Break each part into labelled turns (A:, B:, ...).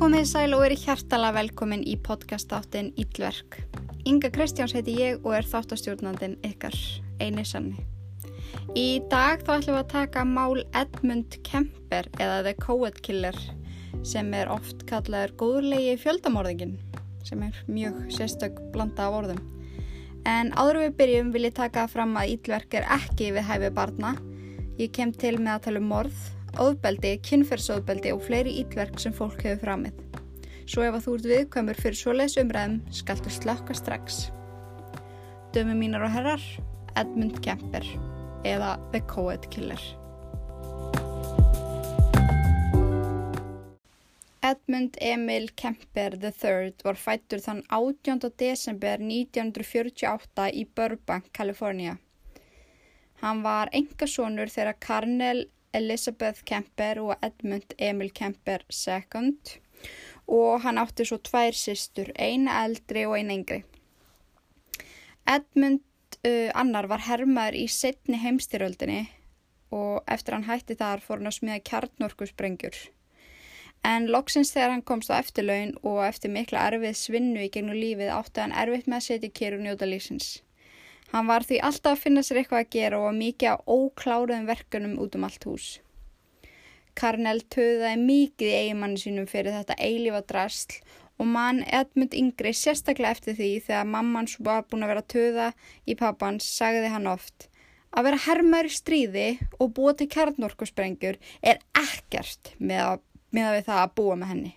A: Komið sæl og verið hjartala velkomin í podcastáttin Íllverk. Inga Kristjáns heiti ég og er þáttastjórnandin ykkar, eini sanni. Í dag þá ætlum við að taka mál Edmund Kemper eða The Coed Killer sem er oft kallaður góðurlegi fjöldamorðingin sem er mjög sérstök blanda af orðum. En áður við byrjum vil ég taka fram að Íllverk er ekki við hæfi barna. Ég kem til með að tala um morð óðbeldi, kynferðsóðbeldi og fleiri ítverk sem fólk hefur framið. Svo ef að þú ert viðkvæmur fyrir svoleiðs umræðum, skaltu slökka strax. Dömi mínar og herrar, Edmund Kemper eða The Coed Killer. Edmund Emil Kemper III var fættur þann 18. desember 1948 í Burbank, Kalifornia. Hann var engasónur þegar Karnel Elizabeth Kemper og Edmund Emil Kemper II og hann átti svo tvær sýstur, eina eldri og eina yngri. Edmund uh, annar var hermaður í setni heimstyröldinni og eftir hann hætti þar fór hann að smiða kjarnorkusprengjur. En loksins þegar hann komst á eftirlaun og eftir mikla erfið svinnu í gegnum lífið átti hann erfitt með að setja kér og njóta lífsins. Hann var því alltaf að finna sér eitthvað að gera og mikið á ókláruðum verkunum út um allt hús. Karnell töðaði mikið í eigimanni sínum fyrir þetta eilífa drasl og mann Edmund Yngri sérstaklega eftir því þegar mamman svo var búin að vera töða í pappans sagði hann oft að vera hermar í stríði og búa til kjarnorkusprengjur er ekkert með að, með að við það að búa með henni.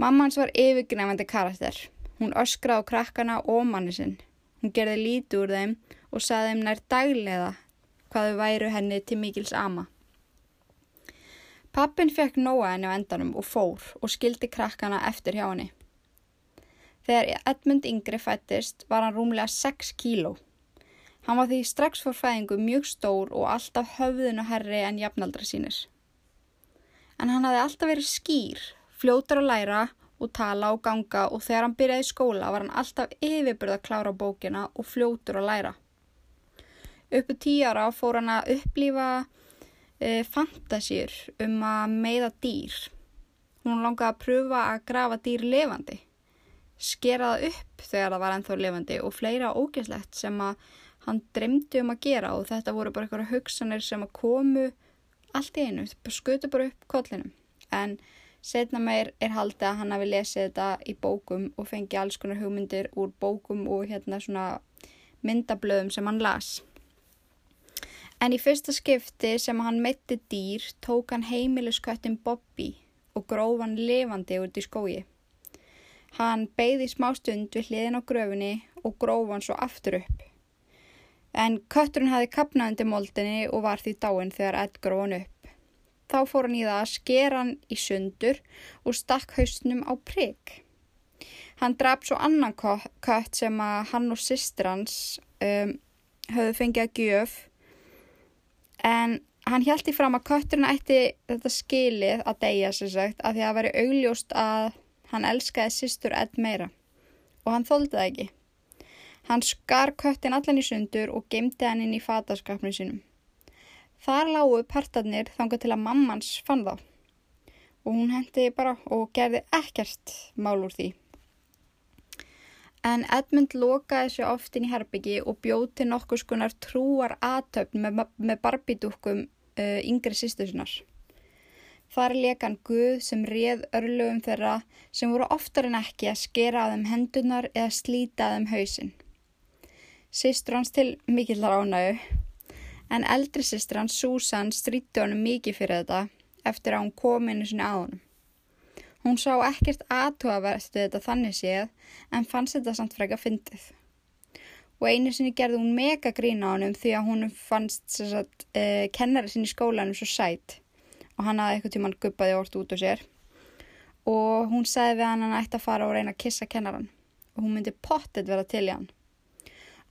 A: Mammans var yfirgnefandi karakter. Hún öskraði á krakkana og manni sinn. Hún gerði lítið úr þeim og saði þeim nær daglega hvað þau væru henni til mikils ama. Pappin fekk nóa henni á endanum og fór og skildi krakkana eftir hjá henni. Þegar Edmund yngri fættist var hann rúmlega 6 kíló. Hann var því strax fór fæðingu mjög stór og alltaf höfðinu herri en jafnaldra sínir. En hann hafði alltaf verið skýr, fljótar að læra og tala og ganga og þegar hann byrjaði skóla var hann alltaf yfirbyrð að klára bókina og fljótur að læra. Uppu tíu ára fór hann að upplýfa e, fantasýr um að meiða dýr. Hún langaði að pröfa að grafa dýr levandi, skera það upp þegar það var ennþá levandi og fleira ógeslegt sem að hann dremdi um að gera og þetta voru bara eitthvað hugsanir sem að komu allt í einu, skutu bara upp kollinum. En Setna meir er haldið að hann hafi lesið þetta í bókum og fengi alls konar hugmyndir úr bókum og hérna svona myndablöðum sem hann las. En í fyrsta skipti sem hann metti dýr tók hann heimilisköttin Bobby og gróf hann levandi út í skói. Hann beigði smá stund við hliðin á gröfinni og gróf hann svo aftur upp. En kötturinn hafi kapnað undir moldinni og var því dáin þegar Ed gróf hann upp. Þá fór hann í það að skera hann í sundur og stakk hausnum á prigg. Hann draf svo annan kött sem að hann og sýstir hans um, höfðu fengið að gjöf en hann held í fram að kötturinn ætti þetta skilið að deyja sér sagt að því að veri augljóst að hann elskaði sýstur edd meira og hann þóldi það ekki. Hann skar köttin allan í sundur og gemdi hann inn í fataskapnum sínum. Þar lágu partarnir þanga til að mammans fann þá og hún hendi bara og gerði ekkert mál úr því. En Edmund lokaði sér oft inn í herbyggi og bjóð til nokkuð skunar trúar aðtöfn með, með barbidúkum uh, yngri sýstusinnar. Þar lekan Guð sem réð örlugum þeirra sem voru oftar en ekki að skera að þeim hendunar eða slíta að þeim hausin. Sýstur hans til mikillar ánægu en eldri sýstir hans Susan stríti honum mikið fyrir þetta eftir að hún kom inn í sinni á honum. Hún sá ekkert aðtóaverstu þetta þannig séð en fannst þetta samt freka fyndið. Og einu sinni gerði hún mega grína á honum því að hún fannst uh, kennari sinni í skólanum svo sætt og hann hafði eitthvað tíman guppaði orð út á sér og hún sagði við hann að hann ætti að fara og reyna að kissa kennaran og hún myndi pottet vera til í hann.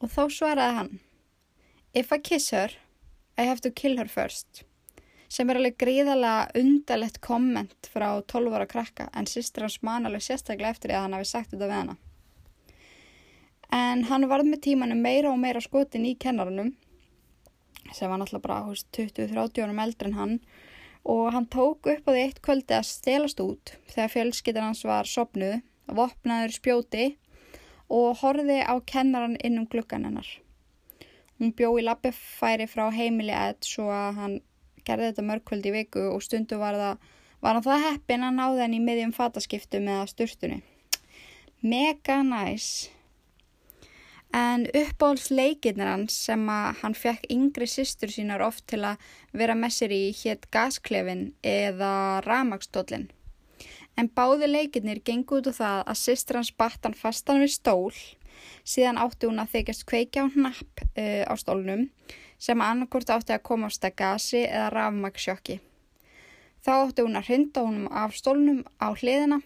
A: Og þá svaraði hann If I kiss her I have to kill her first sem er alveg gríðalega undalett komment frá 12 ára krakka en sýstir hans man alveg sérstaklega eftir því að hann hafi sagt þetta við hana. En hann varð með tímanu meira og meira skotin í kennarunum sem var náttúrulega bara 20-30 árum eldri en hann og hann tók upp á því eitt kvöldi að stelast út þegar fjölskyttan hans var sopnuð, vopnaður spjóti og horfiði á kennaran inn um gluggan hennar. Hún bjó í lappefæri frá heimili Ed svo að hann gerði þetta mörgkvöldi í viku og stundu var, það, var hann það heppin að náði henni í miðjum fataskiptu með sturtunni. Mega næs. En uppáhaldsleikirnir hans sem að hann fekk yngri sýstur sínar oft til að vera með sér í hétt gasklefin eða ramagsdólinn. En báði leikirnir gengur út á það að sýstur hans batt hann fastan við stól, síðan átti hún að þykjast kveikja á hnapp uh, á stólnum sem annarkort átti að komast að gasi eða ramagsjokki. Þá átti hún að hrinda honum af stólnum á hliðina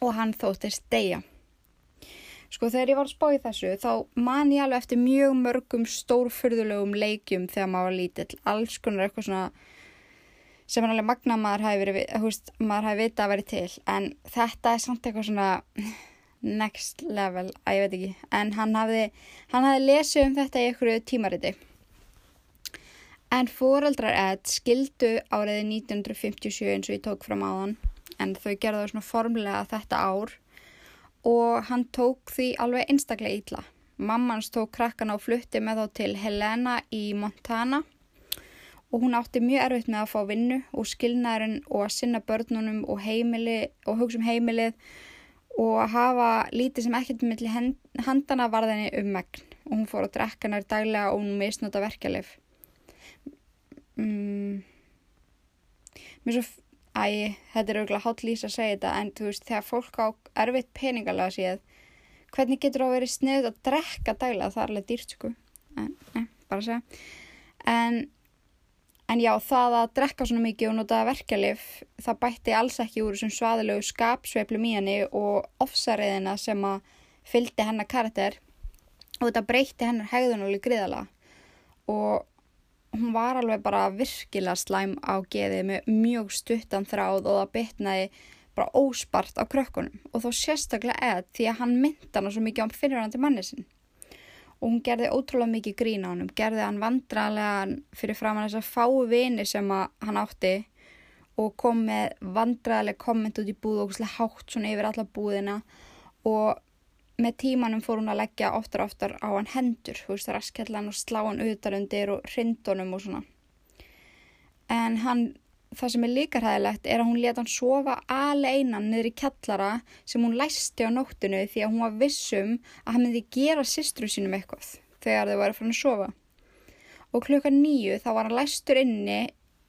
A: og hann þóttist deyja. Sko þegar ég var að spá í þessu þá man ég alveg eftir mjög mörgum stórfyrðulegum leikjum þegar maður var lítill. Alls konar eitthvað svona sem er alveg magna maður hafi verið, húst, maður hafi vitað að vera til. En þetta er samt eitthvað svona next level, að ég veit ekki. En hann hafði, hann hafði lesið um þetta í einhverju tímariti. En foreldrar Ed skildu áriði 1957 eins og ég tók fram á hann. En þau gerðu svona formlega þetta ár og hann tók því alveg einstaklega ítla. Mammans tók krakkan á flutti með þá til Helena í Montana og hún átti mjög erfitt með að fá vinnu og skilnaðurinn og að sinna börnunum og, heimili, og hugsa um heimilið og hafa lítið sem ekkert millir handana varðinni um megn og hún fór að drekka nær daglega og hún misnóta verkjalið. Mm. Mér svo Æ, þetta er auðvitað hálf lýs að segja þetta en þú veist þegar fólk á erfitt peningalega séð hvernig getur það að vera sniðut að drekka dæla það er alveg dýrt sko en, ne, bara að segja en, en já það að drekka svona mikið og nota verkelif það bætti alls ekki úr þessum svaðilegu skapsveiflum í henni og ofsariðina sem að fyldi hennar karakter. Og þetta breytti hennar hegðunuleg griðala og hún var alveg bara virkilega slæm á geði með mjög stuttan þráð og það bytnaði bara óspart á krökkunum. Og þó sérstaklega eða því að hann mynda hann svo mikið á fyrirhandi manni sin og hún gerði ótrúlega mikið grín á hann gerði hann vandralega fyrir fram hann þess að fái vini sem hann átti og kom með vandralega komment út í búð og hátt svona yfir alla búðina. Og með tímanum fór hún að leggja oftar og oftar á hann hendur, veist, raskjallan og slá hann utarundir og hrindunum og svona. En hann, það sem er líka hæðilegt er að hún leta hann sofa aleinan niður í kjallara sem hún læsti á nóttinu því að hún var vissum að hann myndi gera sistru sínum eitthvað þegar þau var að fara að sofa. Og klukka nýju þá var hann læstur inni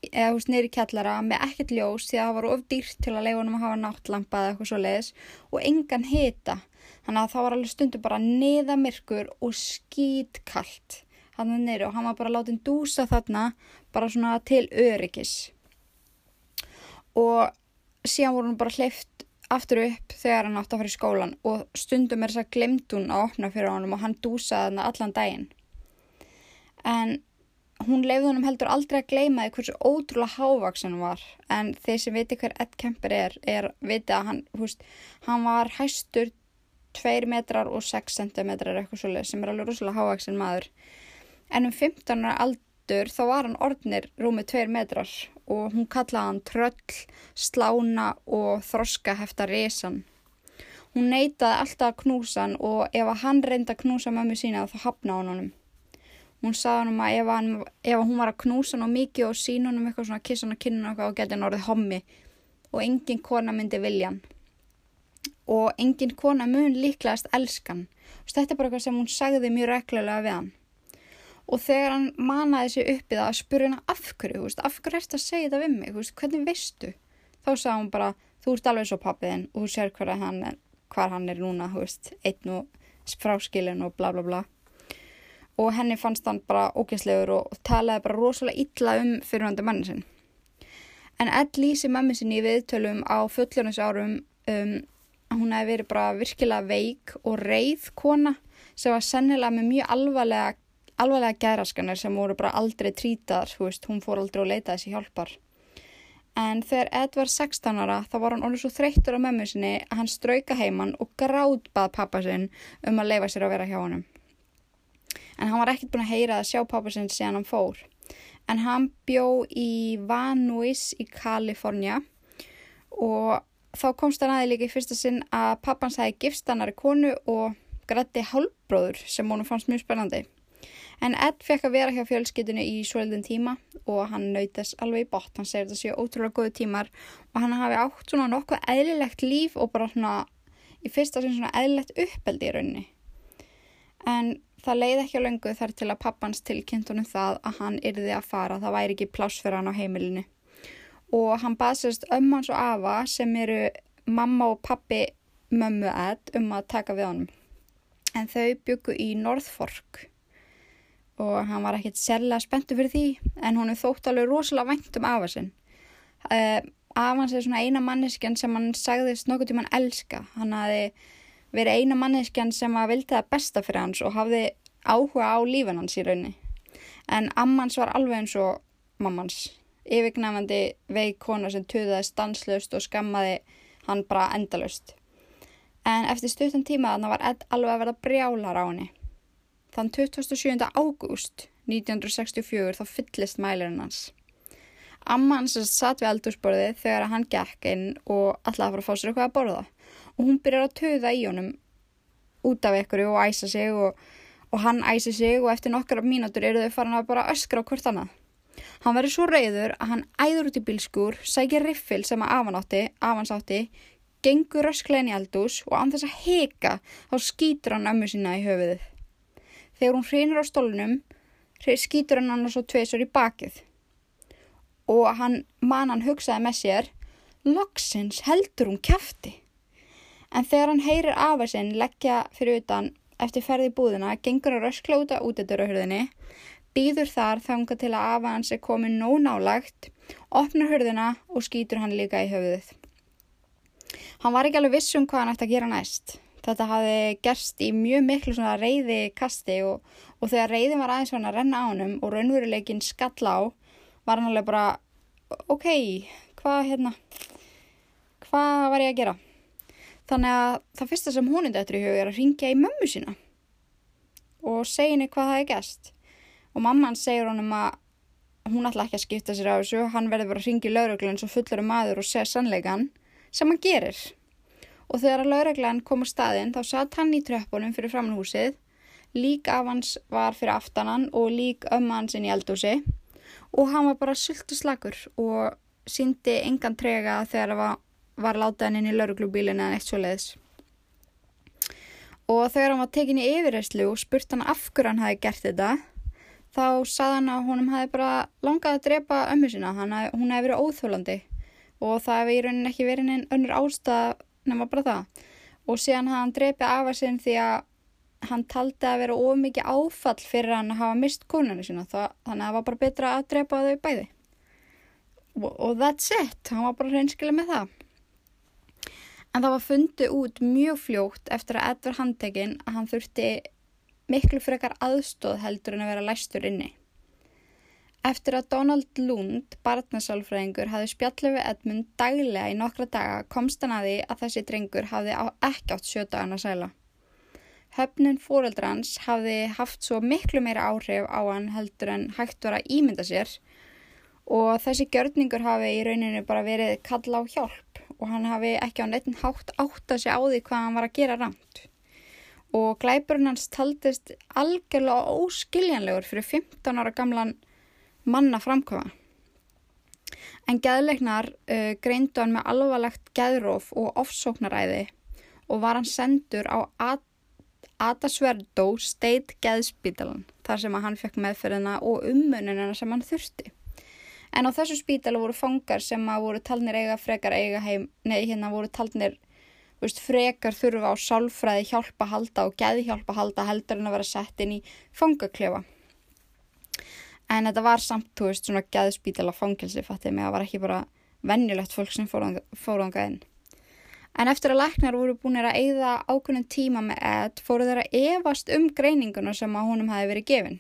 A: eða húst niður í kjallara með ekkert ljós því að það var of dýrt til að leiða hann að hafa náttlampa eða eitthvað svo leiðis og engan hita Þannig að það var alveg stundu bara neðamirkur og skýtkallt hann er neyru og hann var bara látin dúsa þarna bara svona til öryggis. Og síðan voru hann bara hleyft aftur upp þegar hann átti að fara í skólan. Og stundum er þess að glemt hún að opna fyrir honum og hann dúsaði þarna allan daginn. En hún leiði honum heldur aldrei að gleyma því hversu ótrúlega hávaksin hann var. En þeir sem viti hver Ed Kemper er, er viti að hann, húst, hann var hæstur 2 metrar og 6 cm eitthvað svolítið sem er alveg rosalega hávaksin maður. En um 15 ára aldur þá var hann orðnir rúmið 2 metrar og hún kallaði hann tröll, slána og þroska hefta resan hún neytaði alltaf að knúsa hann og ef hann reynda að knúsa mömmu sína þá hafna hann honum hún sagði hann að ef, hann, ef hún var að knúsa hann og mikið og sína hann um eitthvað svona kiss hann að kynna hann og geta hann orðið hommi og engin kona myndi vilja hann og engin kona mun líklegast elskan. Þetta er bara eitthvað sem hún sagði mjög reglulega við hann. Og þegar hann manaði sig upp í það að spura henn af hverju, veist, af hverju ert að segja þetta við mig, veist, hvernig veistu? Þá sagði hún bara, þú ert alveg svo pappiðinn og þú sér hver hann hvar hann er núna, veist, einn og fráskilin og bla bla bla. Og henni fannst hann bara ógæslegur og talaði bara rosalega illa um fyrirhandi manni sinn. En Ed lýsi mammi sinni í viðtölum á fulljónusárum um, hún hefði verið bara virkilega veik og reið kona sem var sennilega með mjög alvarlega, alvarlega geraskanir sem voru bara aldrei trítar, veist, hún fór aldrei að leita þessi hjálpar. En þegar Ed var 16 ára þá var hann orðið svo þreyttur á mömmu sinni að hann strauka heimann og gráðbað pappa sinn um að leifa sér að vera hjá honum. En hann var ekkert búin að heyra að sjá pappa sinn síðan hann fór. en hann bjó í Van Nuys í Kalifornia og þá komst hann aðeins líka í fyrsta sinn að pappans hefði gifst hannari konu og grætti hálfbróður sem honum fannst mjög spennandi. En Ed fekk að vera hjá fjölskytunni í svolítinn tíma og hann nautast alveg í bótt. Hann segir þetta séu ótrúlega góðu tímar og hann hafi átt svona nokkuð eðlilegt líf og bara svona í fyrsta sinn svona eðlilegt uppeldi í rauninni. En það leiði ekki á löngu þar til að pappans tilkynntunum það að hann yrði að fara. Það væri ekki pláss fyrir hann á heimilinu. Og hann baðsast ömmans og afa sem eru mamma og pappi mömmu Ed um að taka við honum. En þau byggu í Northfork og hann var ekkert sérlega spenntu fyrir því en hún er þótt alveg rosalega vænt um afa sinn. Uh, Afans er svona eina manneskjan sem hann sagðist nokkuð tíma hann elska. Hann hafi verið eina manneskjan sem að vildi það besta fyrir hans og hafði áhuga á lífan hans í raunni. En ammans var alveg eins og mammans. Yfirgnafandi veik kona sem töðaði stanslust og skammaði hann bara endalust. En eftir stuttan tíma þannig var Ed alveg að verða brjálar á henni. Þann 27. ágúst 1964 þá fyllist mælirinn hans. Amman sem satt við eldursporði þegar hann gekk inn og alltaf að fara að fá sér eitthvað að borða. Og hún byrjar að töða í honum út af ykkur og æsa sig og, og hann æsi sig og eftir nokkara mínútur eru þau farin að bara öskra á hvort annað. Hann verður svo reyður að hann æður út í bílskur, sækir riffil sem að afanátti, afansátti, gengur ösklegin í eldús og án þess að heka þá skýtur hann ömmu sína í höfuðið. Þegar hún hrinur á stólunum, skýtur hann annars og tveisur í bakið. Og hann, mann hugsaði með sér, loksins heldur hún kæfti. En þegar hann heyrir afa sinn leggja fyrir utan eftir ferði búðina, gengur hann rösklóta út eftir hurðinni, býður þar þanga til að afa hans er komið nóg nálagt, opnar hurðina og skýtur hann líka í höfuðið. Hann var ekki alveg viss um hvað hann ætti að gera næst. Þetta hafi gerst í mjög miklu svona reyði kasti og, og þegar reyðin var aðeins svona að renna á hannum og raunveruleikin skall á var hann alveg bara ok, hvað hérna, hvað var ég að gera? Þannig að það fyrsta sem hún er þetta í hug er að ringja í mömmu sína og segja henni hvað það er gæst. Og mamman segir honum að hún ætla ekki að skipta sér á þessu, hann verður bara að ringja í lauruglan svo fullur um maður og segja sannleikan sem hann gerir og þegar að laureglan kom á staðinn þá satt hann í tröppunum fyrir framhúsið, lík af hans var fyrir aftanan og lík ömma hans inn í eldúsi og hann var bara sultu slagur og síndi engan trega þegar það var, var látaðin inn í lauruglubílinu en eitt svo leiðis. Og þegar hann var tekin í yfirreyslu og spurt hann af hverju hann hafi gert þetta, þá sað hann að honum hafi bara langað að drepa ömmu sína, hef, hún hefði verið óþólandi og það hefði í rauninni ekki verið einn önnur ástað nema bara það. Og síðan hafði hann drepið afa sinn því að hann taldi að vera ómikið áfall fyrir hann að hafa mist konunni sína. Þannig að það var bara betra að drepa þau bæði. Og, og that's it. Hann var bara hreinskilega með það. En það var fundið út mjög fljótt eftir að Edvard handtekinn að hann þurfti miklu frekar aðstóð heldur en að vera læstur inni Eftir að Donald Lund, barnasálfræðingur, hafði spjallið við Edmund daglega í nokkra daga komst hann að því að þessi drengur hafði ekki átt sjötaðan að sæla. Höfnun fóreldrans hafði haft svo miklu meira áhrif á hann heldur en hægt var að ímynda sér og þessi gjörningur hafi í rauninu bara verið kalla á hjálp og hann hafi ekki á nettin hátt átt að sé á því hvað hann var að gera ramt. Og glæburinn hans taldist algjörlega óskiljanlegur fyrir 15 ára gamlan manna framkvæma. En geðleiknar uh, greindu hann með alvarlegt geðróf og ofsóknaræði og var hann sendur á Adasverdo State Geðspítalan þar sem hann fekk meðferðina og ummunina sem hann þurfti. En á þessu spítala voru fangar sem að voru talnir eiga frekar eiga heim, nei hérna voru talnir veist, frekar þurfa á sálfræði hjálpa halda og geði hjálpa halda heldur en að vera sett inn í fangaklefa en þetta var samt, þú veist, svona gæðspítala fangilsi, fattið mig, það var ekki bara vennilegt fólk sem fórðanga inn. En eftir að læknar voru búin að eigða ákunnum tíma með Ed, fóru þeirra evast um greininguna sem að honum hafi verið gefin.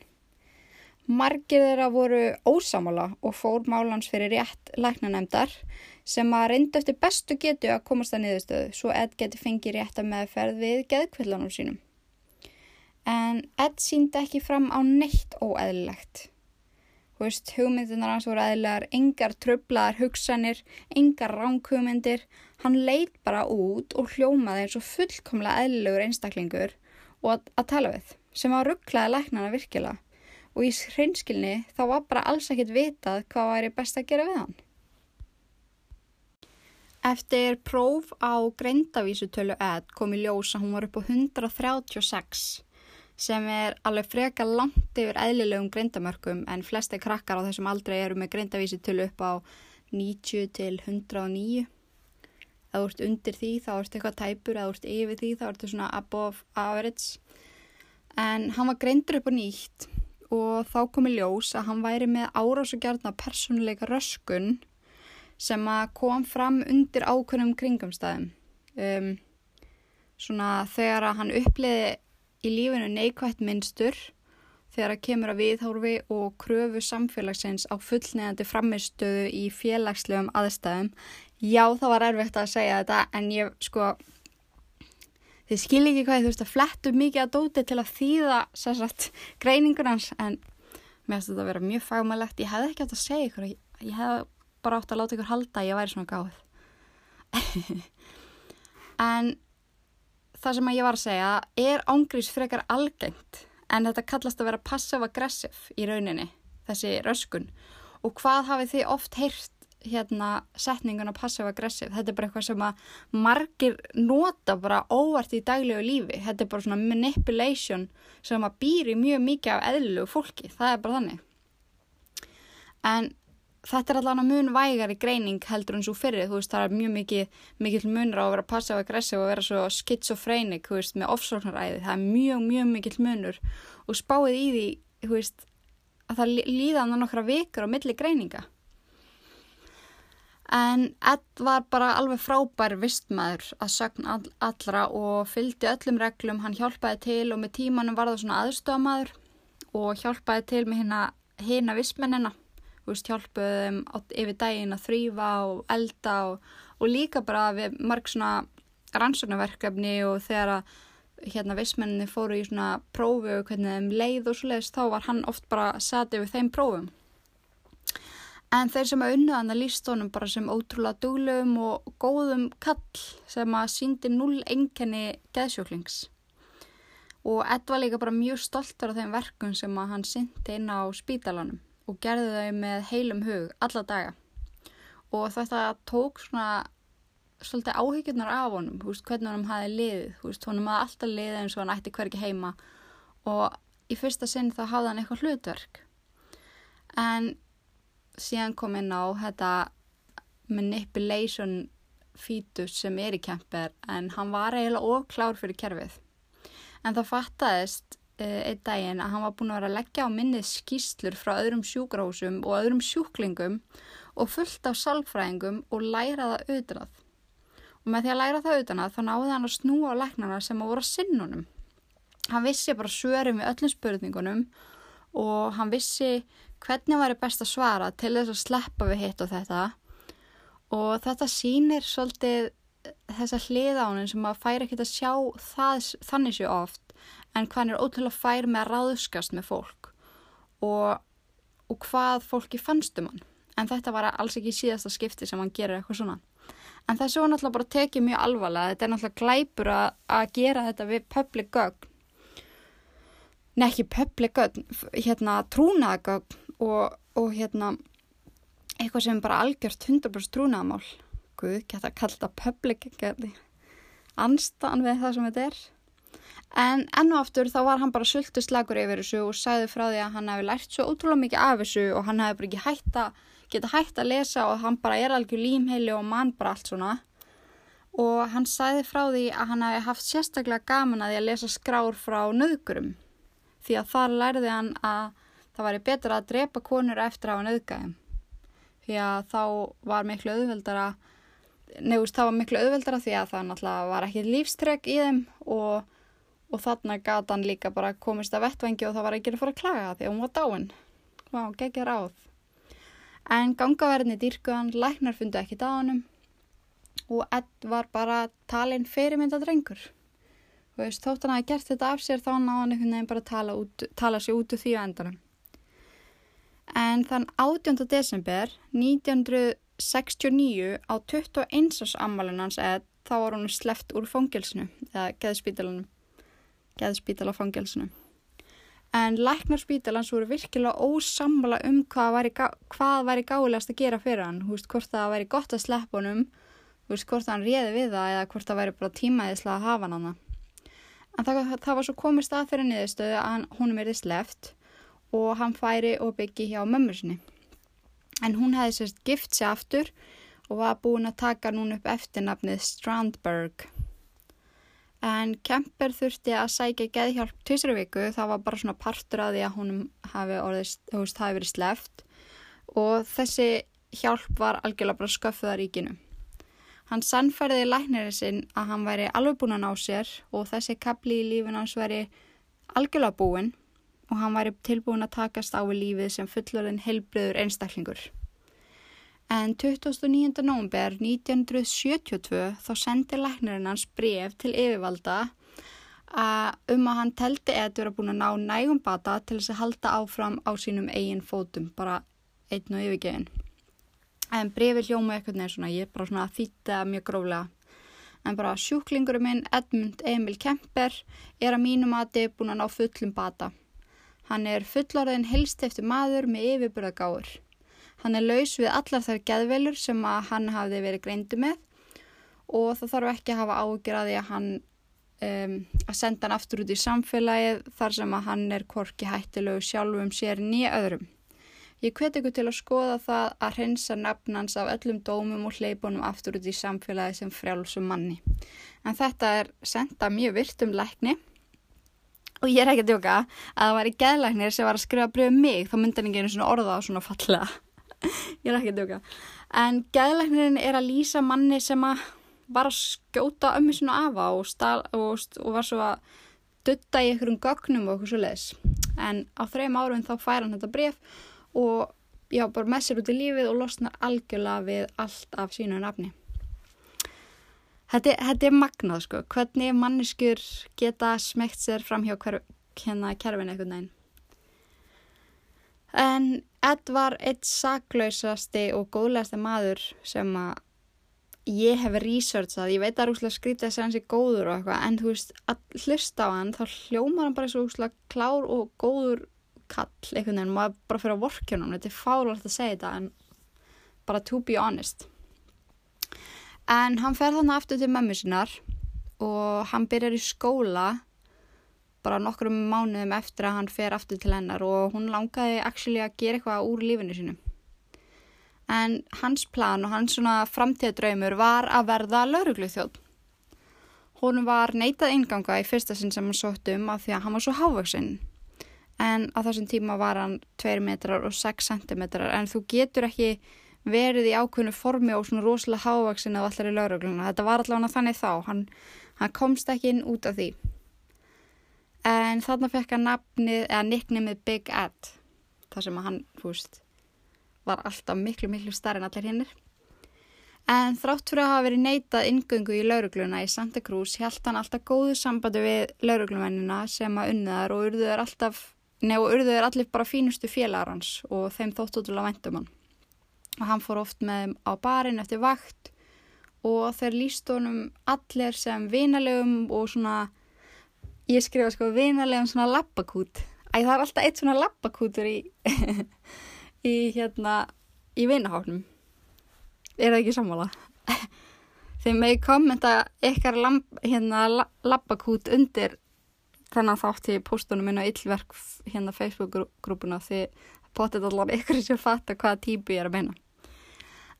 A: Margir þeirra voru ósamála og fór málans fyrir rétt læknanemdar sem að reynda eftir bestu getu að komast að niðurstöðu svo Ed geti fengið rétt að meðferð við geðkvillanum sínum. En Ed síndi ekki fram á neitt óeðlilegt Þú veist, hugmyndinar hans voru eðlar, engar tröflaðar hugsanir, engar ránghugmyndir. Hann leit bara út og hljómaði eins og fullkomlega eðlugur einstaklingur og að, að tala við, sem var rugglaði læknana virkilega. Og í hreinskilni þá var bara alls ekkit vitað hvað væri best að gera við hann. Eftir próf á greindavísutölu edd kom í ljós að hún var upp á 136 sem er alveg freka langt yfir eðlilegum greindamörkum en flesti krakkar á þessum aldrei eru með greindavísutölu upp á 90 til 109. Ef þú ert undir því þá ertu eitthvað tæpur, þú ert yfir því þá ertu svona above average. En hann var greindur upp á nýtt og þá kom í ljós að hann væri með árás og gerðna persónuleika röskun sem að kom fram undir ákveðnum kringumstæðum. Um, svona þegar að hann uppliði í lífinu neikvægt minnstur, þegar að kemur að viðhórfi og kröfu samfélagsins á fullnegandi framistöðu í félagslegum aðstæðum. Já, það var erfitt að segja þetta en ég sko, þið skil ekki hvað ég veist að flettu mikið að dóti til að þýða sérsagt greiningunans en mér finnst þetta að vera mjög fagmælegt. Ég hef ekki átt að segja ykkur, ég hef bara átt að láta ykkur halda að ég væri svona gáð en það sem ég var að segja er ángrís frekar algengt en þetta kallast að vera passive-aggressive í rauninni, þessi röskun. Og hvað hafið þið oft heyrt hérna setninguna passive-aggressive þetta er bara eitthvað sem að margir nota bara óvart í daglegu lífi. Þetta er bara svona manipulation sem að býri mjög mikið af eðlulegu fólki, það er bara þannig. En þetta er allavega mun vægar í greining heldur en svo fyrir, þú veist, það er mjög mikið mikið munur á að vera passiv-aggressiv og vera svo schizofrenik, þú veist, með ofsóknaræði. Það er mjög, mjög mikið munur. Og spáið í því, þú veist að það líðan á nokkra vikar á milli greininga. En Ed var bara alveg frábær vistmaður að sögn all, allra og fylgdi öllum reglum, hann hjálpaði til og með tímanum var það svona aðstofamaður og hjálpaði til með hérna hina vistmennina veist, hjálpuðum yfir daginn að þrýfa og elda og, og líka bara við marg svona rannsóknarverkefni og þegar að hérna vissmenninni fóru í svona prófi og hvernig þeim leið og svo leiðist þá var hann oft bara satið við þeim prófum. En þeir sem að unnaðan að líst honum bara sem ótrúlega duglum og góðum kall sem að síndi null enkenni geðsjóklings. Og Ed var líka bara mjög stoltur af þeim verkum sem að hann syndi inn á spítalanum og gerði þau með heilum hug alla daga. Og þetta tók svona svolítið áhyggjurnar af honum húst, hvernig honum hafi liðið húst, honum hafi alltaf liðið eins og hann ætti hverki heima. Og í fyrsta sinn þá hafði hann eitthvað hlutverk. En síðan kom inn á þetta manipulation fítus sem er í kemper en hann var eiginlega ofklár fyrir kerfið. En það fattaðist einn daginn að hann var búin að vera að leggja á minnið skýslur frá öðrum sjúkrahúsum og öðrum sjúklingum og fullt af salfræðingum og læra það auðvitað. Og með því að læra það auðvitað þá náði hann að snúa á læknarna sem að voru að sinnunum. Hann vissi bara svörum við öllum spurningunum og hann vissi hvernig var best að svara til þess að sleppa við hitt og þetta. Og þetta sínir svolítið þessa hliðánin sem að færa ekkert að sjá það, þannig sér oft en hvað hann er ótrúlega fær með að ráðskast með fólk og, og hvað fólki fannst um hann. En þetta var alls ekki síðasta skipti sem hann gerir eitthvað svona. En þessu var náttúrulega bara tekið mjög alvarlega. Þetta er náttúrulega glæpur að, að gera þetta við public gögn. Nei ekki public gögn, hérna trúnaðagögn og, og hérna eitthvað sem bara algjört 100% trúnaðamál. Guð, geta kallt að public gögn. Anstan við það sem þetta er. En enn og aftur þá var hann bara sultu slagur yfir þessu og sagði frá því að hann hefði lært svo ótrúlega mikið af þessu og hann hefði bara ekki hægt að geta hægt að lesa og hann bara er algjör límheili og mann bara allt svona. Og hann sagði frá því að hann hefði haft sérstaklega gaman að því að lesa skrár frá nöðgurum því að þar lærði hann að það væri betra að drepa konur eftir á nöðgæðum. Því að þá var miklu auðveldara, nefnust þá var miklu auðveldara því að það náttúrulega var ekki lífstrek í þeim og og þarna gata hann líka bara komist að vettvengi og það var ekki að fara að klaga því að hún var dáin. Vá, geggja ráð. En gangaverðinni dýrkuðan, læknar fundu ekki dáinum og Ed var bara talinn fyrirmynda drengur. Þú veist, þótt hann hafi gert þetta af sér þá náðan einhvern veginn bara tala, út, tala sér út úr því að endanum. En þann 18. desember 1969 á 21. ammálinn hans eða þá var hún sleft úr fangilsinu eða geðspítalanum geðspítalafangilsinu en læknarspítalans voru virkilega ósamla um hvað væri, hvað væri gáðilegast að gera fyrir hann, hú veist, hvort það væri gott að sleppa honum, hú veist, hvort hann réði við það eða hvort það væri bara tímaðislega að hafa hann en það, það var svo komist að fyrir niðurstöðu að hún er sleft og hann færi og byggi hjá mömmur sinni. En hún hefði sérst gift sér aftur og var búin að taka núna upp eftirnafnið Strandberg En Kemper þurfti að sækja geðhjálp tvisra viku, það var bara svona partur að því að hún hafi, orðist, veist, hafi verið sleft og þessi hjálp var algjörlega bara sköfðuð að ríkinu. Hann sannferði læknirinn sinn að hann væri alveg búin að ná sér og þessi kapli í lífin hans væri algjörlega búin og hann væri tilbúin að takast á við lífið sem fullorðin heilbriður einstaklingur. En 29. nógumber 1972 þá sendi læknirinn hans bref til yfirvalda um að hann teldi eða vera búin að ná nægum bata til þess að halda áfram á sínum eigin fótum, bara einn og yfirgefin. En brefi hljóma eitthvað neður svona, ég er bara svona að þýtta mjög gróflega. En bara sjúklingurinn minn, Edmund Emil Kemper, er að mínum aði búin að ná fullum bata. Hann er fullorðin helst eftir maður með yfirbyrða gáður. Hann er laus við allar þær geðvelur sem að hann hafði verið greindu með og það þarf ekki að hafa ágjör að hann um, að senda hann aftur út í samfélagið þar sem að hann er korki hættilegu sjálfum sér nýja öðrum. Ég hveti ykkur til að skoða það að hreinsa nafnans af öllum dómum og hleypunum aftur út í samfélagi sem frjálsum manni. En þetta er senda mjög virt um lækni og ég er ekki að djóka að það var í geðlæknir sem var að skrifa bröðu um mig þá myndi hann ekki einu svona orða á svona fallega ég er ekki að djóka. En gæðleiknirinn er að lýsa manni sem að var að skjóta ömmu sinu afa og, stál, og, og var svo að dutta í einhverjum gögnum og eitthvað svo leiðis en á þrejum árum þá fær hann þetta bref og já, bara með sér út í lífið og losnar algjörlega við allt af sínu nafni. Þetta, þetta er magnað sko, hvernig manniskur geta smegt sér fram hjá hver, hérna kerfin eitthvað næn En Ed var eitt saklausasti og góðlegasti maður sem að ég hef researchað, ég veit að það úrslega skrítið að segja hans er góður og eitthvað, en þú veist, að hlusta á hann, þá hljómar hann bara svo úrslega klár og góður kall, einhvern veginn, maður bara fyrir að vorkjunum, þetta er fárlegt að segja þetta, en bara to be honest. En hann fer þannig aftur til mömmu sinnar og hann byrjar í skóla bara nokkrum mánuðum eftir að hann fer aftur til hennar og hún langaði actually að gera eitthvað úr lífinu sinu. En hans plan og hans svona framtíðadraumur var að verða laurugluþjóð. Hún var neitað inganga í fyrsta sinn sem hann sótt um af því að hann var svo hávöksinn. En á þessum tíma var hann 2 metrar og 6 centimetrar en þú getur ekki verið í ákveðnu formi og svona rosalega hávöksinn af allar í laurugluna. Þetta var allavega þannig þá. Hann, hann komst ekki inn út af því en þarna fekk hann nafnið eða nicknamið Big Ed þar sem hann, fúst var alltaf miklu, miklu starri en allir hinnir en þrátt fyrir að hafa verið neitað ingöngu í laurugluna í Santa Cruz held hann alltaf góðu sambandi við lauruglumennina sem að unniðar og urðuður alltaf nefn og urðuður allir bara fínustu félagar hans og þeim þótt út til að vendum hann. Og hann fór oft með á barinn eftir vakt og þeir líst honum allir sem vinalegum og svona ég skrifa sko vinalega um svona lappakút æg það er alltaf eitt svona lappakútur í í hérna í vinaháknum er það ekki sammála? Þegar með kommenta ykkar hérna lappakút undir þennan þátt í postunum minna yllverk hérna Facebook-grúpuna því potið allar ykkur sem fatta hvaða típu ég er að meina.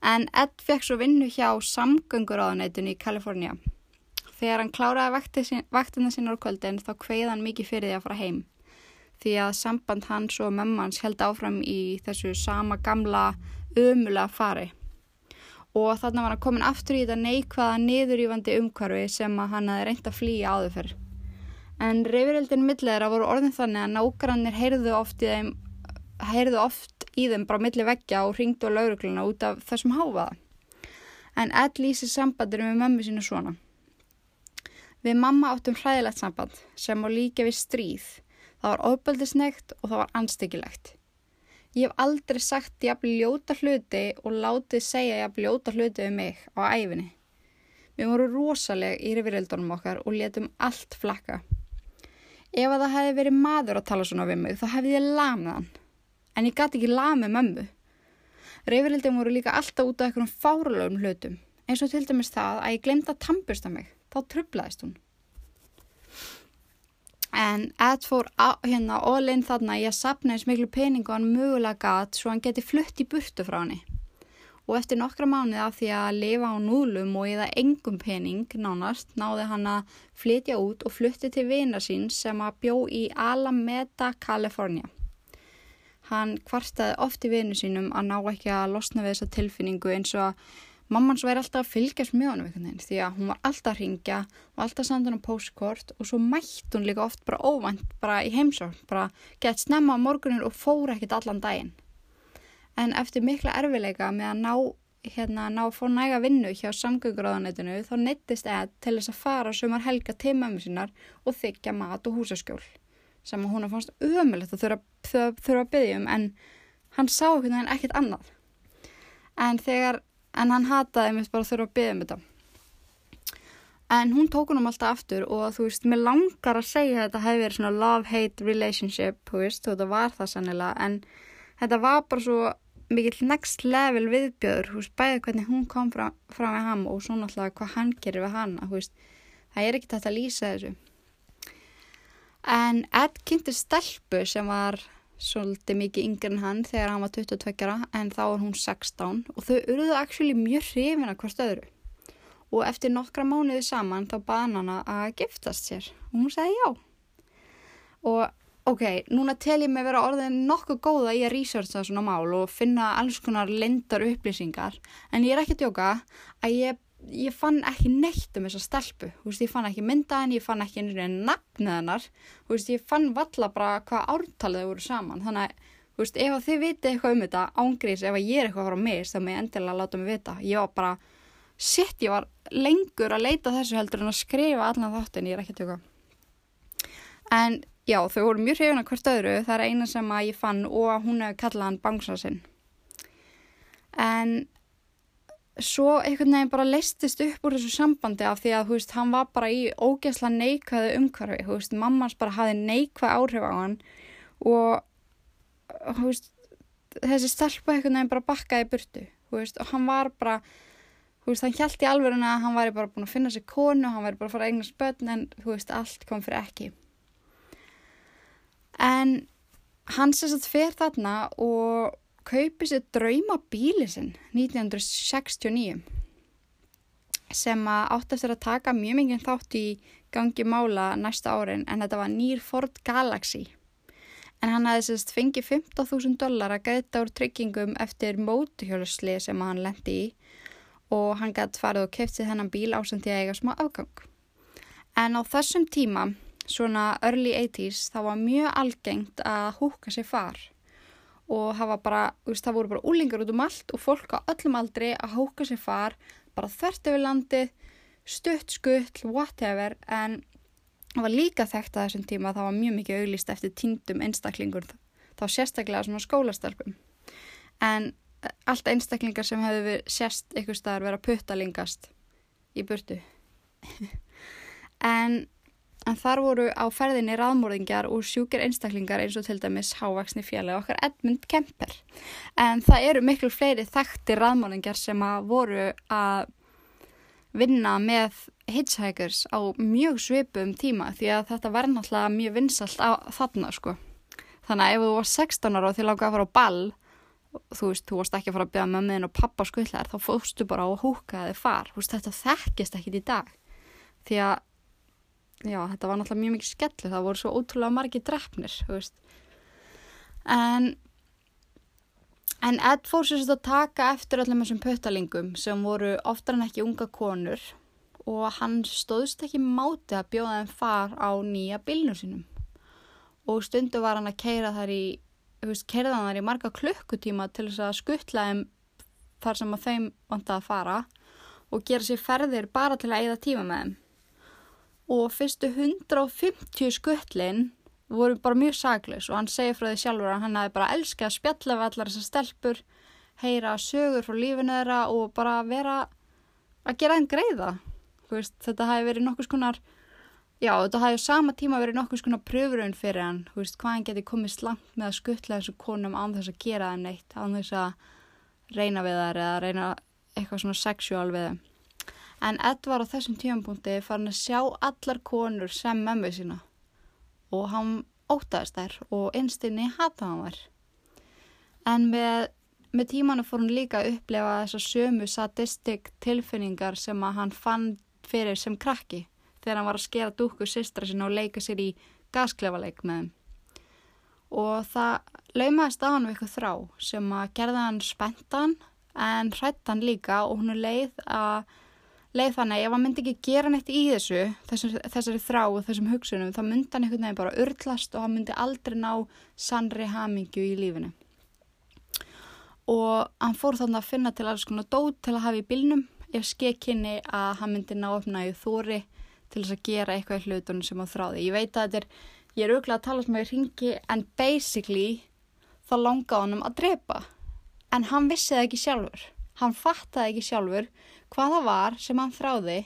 A: En Ed fekk svo vinnu hjá samgöngur áðanætun í Kalifornia Þegar hann kláraði vaktina sín á kvöldin þá kveið hann mikið fyrir því að fara heim því að samband hans og mömmans held áfram í þessu sama gamla ömulega fari og þannig var hann komin aftur í þetta neikvæða niðurýfandi umhverfi sem hann hafi reynd að flýja áður fyrr. En reyfirildin millegra voru orðin þannig að nágrannir heyrðu oft í þeim, oft í þeim bara milli veggja og ringdu á laurugluna út af þessum háfaða. En Ed lýsi sambandir með mömmu sínu svona. Við mamma áttum hræðilegt samband sem á líka við stríð. Það var ofbeldisnegt og það var anstekilegt. Ég hef aldrei sagt jafn ljóta hluti og látið segja jafn ljóta hluti um mig á æfinni. Við vorum rosaleg í rifirildunum okkar og letum allt flakka. Ef að það hefði verið maður að tala svona við mig þá hefði ég lamið hann. En ég gæti ekki lamið mömmu. Rifirildum voru líka alltaf út af einhverjum fáralögum hlutum. Eins og til dæmis það að ég glemta að tampusta mig. Þá trublaðist hún. En Ed fór á, hérna all-in þarna í að sapna eins miklu peningu hann mögulega gatt svo hann geti flutt í burtu frá henni. Og eftir nokkra mánuði af því að lifa á núlum og það engum pening nánast náði hann að flytja út og flutti til vina sín sem að bjó í Alameda, Kalifornia. Hann kvartaði oft í vinu sínum að ná ekki að losna við þessa tilfinningu eins og að Mamman svo væri alltaf að fylgjast með honum einhvern veginn því að hún var alltaf að ringja og alltaf sanda hann á postkort og svo mætt hún líka oft bara óvænt bara í heimsókn, bara gett snemma á morgunin og fór ekkit allan daginn. En eftir mikla erfileika með að ná, hérna, ná að fá næga vinnu hjá samgönguráðanetinu þá neittist Ed til þess að fara sumar helga mömmu sínar og þykja mat og húsaskjól sem hún fannst umöðulegt að þurfa, að byggja um en hann sá einhvern veginn ekkit annað. En þegar en hann hataði mér bara að þurfa að byggja um þetta. En hún tók hún um alltaf aftur og þú veist, mér langar að segja að þetta hefði verið svona love-hate relationship, þú veist, og þetta var það sannilega, en þetta var bara svo mikill next level viðbjöður, þú veist, bæðið hvernig hún kom frá, frá með ham og svo náttúrulega hvað hann gerir við hana, þú veist, það er ekki þetta að lýsa þessu. En Ed kynnti stelpu sem var svolítið mikið yngre en hann þegar hann var 22 en þá var hún 16 og þau urðuðu actually mjög hrifin að hvert öðru. Og eftir nokkra mánuði saman þá baði hann að giftast sér og hún segi já. Og ok, núna tel ég mig vera orðin nokkuð góða í að researcha svona mál og finna alls konar lendar upplýsingar en ég er ekki að djóka að ég ég fann ekki neitt um þessa stelpu. Veist, ég fann ekki myndaðin, ég fann ekki nafnið hennar, veist, ég fann valla bara hvað ártalið voru saman. Þannig að veist, ef þið viti eitthvað um þetta ángrís, ef ég er eitthvað frá mig þá með endilega láta mig vita. Ég var bara, sitt ég var lengur að leita þessu heldur en að skrifa allan þáttin, ég er ekki að tjóka. En já, þau voru mjög hrifuna hvert öðru, það er eina sem að ég fann og hún hefði kallað hann bangsasinn en svo einhvern veginn bara leistist upp úr þessu sambandi af því að þú veist, hann var bara í ógæsla neikvæðu umhverfi, þú veist, mammans bara hafi neikvæð áhrif á hann og þú veist þessi stelpa einhvern veginn bara bakkaði burtu, þú veist, og hann var bara þú veist, hann held í alverðinu að hann væri bara búin að finna sér konu, hann væri bara að fara að eigna spötn en þú veist, allt kom fyrir ekki. En hann sérst að fer þarna og kaupið sér drauma bíli sinn 1969 sem átt eftir að taka mjög mikið þátt í gangi mála næsta árin en þetta var nýr Ford Galaxy. En hann hafði sérst fengið 15.000 dólar að gæta úr tryggingum eftir mótuhjólusli sem hann lendi í og hann gæti farið og keft sér þennan bíl ásend því að eiga smá afgang. En á þessum tíma svona early 80's þá var mjög algengt að húka sér far og það bara, veist, það voru bara úlingar út um allt og fólk á öllum aldri að hóka sér far, bara þvert yfir landi, stutt, skull, whatever, en það var líka þekkt að þessum tíma að það var mjög mikið auglist eftir tíndum einstaklingur, þá sérstaklega svona skólastelpum. En eh, allt einstaklingar sem hefur sérst ykkur staðar verið að putta lingast í burtu. en En þar voru á ferðinni raðmórðingjar og sjúkir einstaklingar eins og til dæmis hávaksni fjalli okkar Edmund Kemper. En það eru miklu fleiri þekkti raðmórðingjar sem að voru að vinna með hitchhikers á mjög svipum tíma því að þetta var náttúrulega mjög vinsalt á þarna sko. Þannig að ef þú var 16 ára og þið lákaði að fara á ball, þú veist, þú varst ekki að fara að byrja með meðin og pappa skullar, þá fóstu bara á að húka eða far. Veist, þetta þekkist ekkit í dag því að já, þetta var náttúrulega mjög mikið skellu, það voru svo ótrúlega margi drefnir, þú veist. En, en Ed fór sér að taka eftir öllum þessum pötalingum sem voru oftar en ekki unga konur og hann stóðst ekki máti að bjóða þeim far á nýja bilnum sínum. Og stundu var hann að keira þar í, þú veist, keirða hann þar í marga klukkutíma til þess að skuttla þeim þar sem að þeim vant að fara og gera sér ferðir bara til að eigða tíma með þeim og fyrstu 150 skullin voru bara mjög saklaus og hann segir frá því sjálfur að hann hefði bara elskað að spjalla við allar þessar stelpur, heyra sögur frá lífinu þeirra og bara vera að gera þeim greiða. Veist, þetta hefði verið nokkus konar, já þetta hefði sama tíma verið nokkus konar pröfurinn fyrir hann, veist, hvað hann geti komið slangt með að skuttla þessu konum án þess að gera þeim neitt, án þess að reyna við þær eða reyna eitthvað svona sexuál við þeim. En Ed var á þessum tímapunkti farin að sjá allar konur sem mömmu sína og hann ótaðist þær og einstinni hataði hann þær. En með, með tímanu fór hann líka að upplefa þessar sömu sadistik tilfinningar sem að hann fann fyrir sem krakki þegar hann var að skera dúku sýstra sinna og leika sér í gasklefaleik með þeim. Og það laumaðist á hann við eitthvað þrá sem að gerða hann spentan en hrætt hann líka og hún er leið að leið þannig ef hann myndi ekki gera neitt í þessu þessari, þessari þrá og þessum hugsunum þá myndi hann einhvern veginn bara urtlast og hann myndi aldrei ná sannri hamingju í lífinu. Og hann fór þannig að finna til alls konar dót til að hafa í bilnum ef skekkinni að hann myndi ná uppnæðu þóri til þess að gera eitthvað í hlutunum sem hann þráði. Ég veit að þetta er, ég er auðvitað að tala sem að ég ringi en basically þá langaði hann um að drepa. En hann vissi það ekki sjálfur hann fattaði ekki sjálfur hvað það var sem hann þráði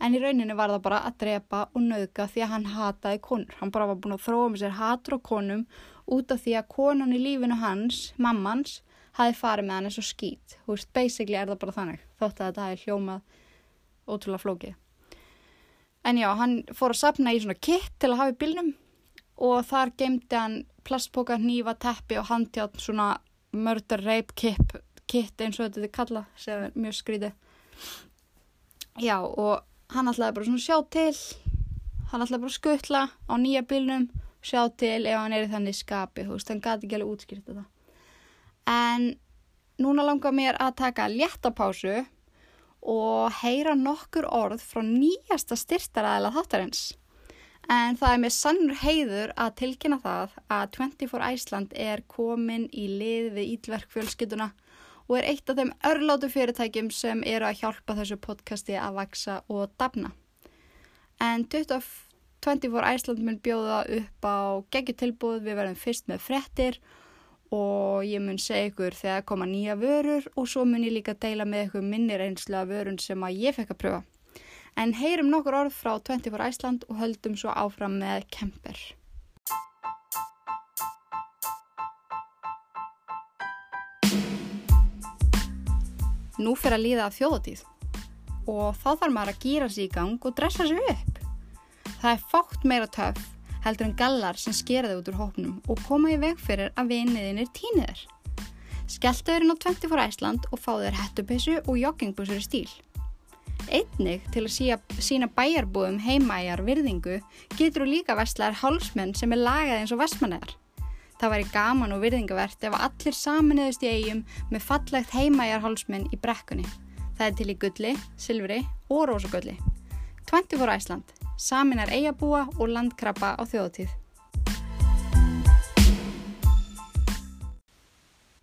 A: en í rauninu var það bara að drepa og nauðga því að hann hataði konur. Hann bara var búin að þróa með sér hatur á konum út af því að konan í lífinu hans, mammans, hafi farið með hann eins og skýt. Þú veist, basically er það bara þannig. Þótt að þetta hafi hljómað ótrúlega flókið. En já, hann fór að sapna í svona kitt til að hafa í bylnum og þar gemdi hann plastboka, nýfa, teppi og handjátt svona murder rape kip, kitt eins og þetta er kallað sem er mjög skrítið já og hann ætlaði bara svona sjá til. Hann ætlaði bara skuttla á nýja bylnum sjá til ef hann er í þannig skapi þú veist, hann gæti ekki alveg útskýrt þetta. En núna langar mér að taka léttapásu og heyra nokkur orð frá nýjasta styrtaræðila þáttarins. En það er með sannur heiður að tilkynna það að 24 Æsland er komin í lið við Ídverkfjölskytuna og er eitt af þeim örlátu fyrirtækjum sem eru að hjálpa þessu podcasti að vaksa og dafna. En 24 Æsland mun bjóða upp á geggjutilbúð, við verðum fyrst með frettir og ég mun segja ykkur þegar koma nýja vörur og svo mun ég líka deila með ykkur minnir einslega vörun sem að ég fekk að pröfa. En heyrum nokkur orð frá 24 Æsland og höldum svo áfram með Kemper. Nú fyrir að líða af þjóðatíð og þá þarf maður að gýra sér í gang og dressa sér upp. Það er fátt meira töf heldur en gallar sem skeraði út úr hópnum og koma í veg fyrir að viniðinir týniður. Skelltu þeirinn á 24 Æsland og fá þeir hættupessu og joggingbúsur í stíl. Einnig til að sína bæjarbúðum heimaæjar virðingu getur þú líka vestlaðar hálsmenn sem er lagað eins og vestmannegar. Það væri gaman og virðingavert ef allir saminuðust í eigum með fallegt heimæjarhálsmenn í brekkunni. Það er til í gulli, silfri og rosagulli. 24 Æsland, saminar eigabúa og landkrabba á þjóðutíð.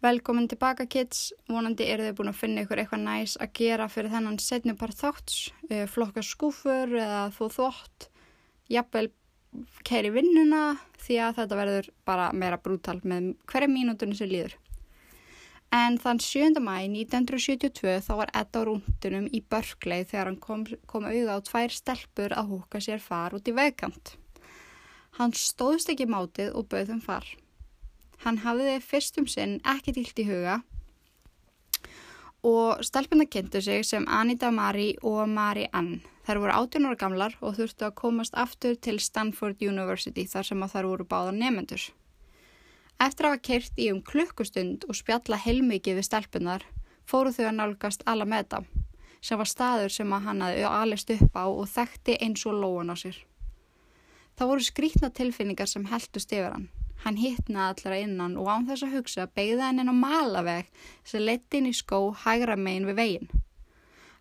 A: Velkomin tilbaka kids, vonandi eru þið búin að finna ykkur eitthvað næs að gera fyrir þennan setnupart þátts, eh, flokka skúfur eða þó þótt, jafnvel kæri vinnuna því að þetta verður bara meira brútal með hverja mínútunni sem líður. En þann 7. mæ 1972 þá var Ed á rúndunum í Börkleið þegar hann kom, kom auða á tvær stelpur að húka sér far út í vegkant. Hann stóðst ekki mátið og bauð þeim far. Hann hafði fyrstum sinn ekki tilt í huga og stelpuna kynntu sig sem Anita Marie og Marie Ann. Þær voru 18 ára gamlar og þurftu að komast aftur til Stanford University þar sem að þær voru báða nefendur. Eftir að hafa keirt í um klukkustund og spjalla heilmikið við stelpunar fóru þau að nálgast það sem var staður sem að hann hafði alist upp á og þekkti eins og lóan á sér. Það voru skrítna tilfinningar sem heldust yfir hann. Hann hittnaði allara innan og án þess að hugsa beigða hann inn á malaveg sem leti inn í skó hægra megin við veginn.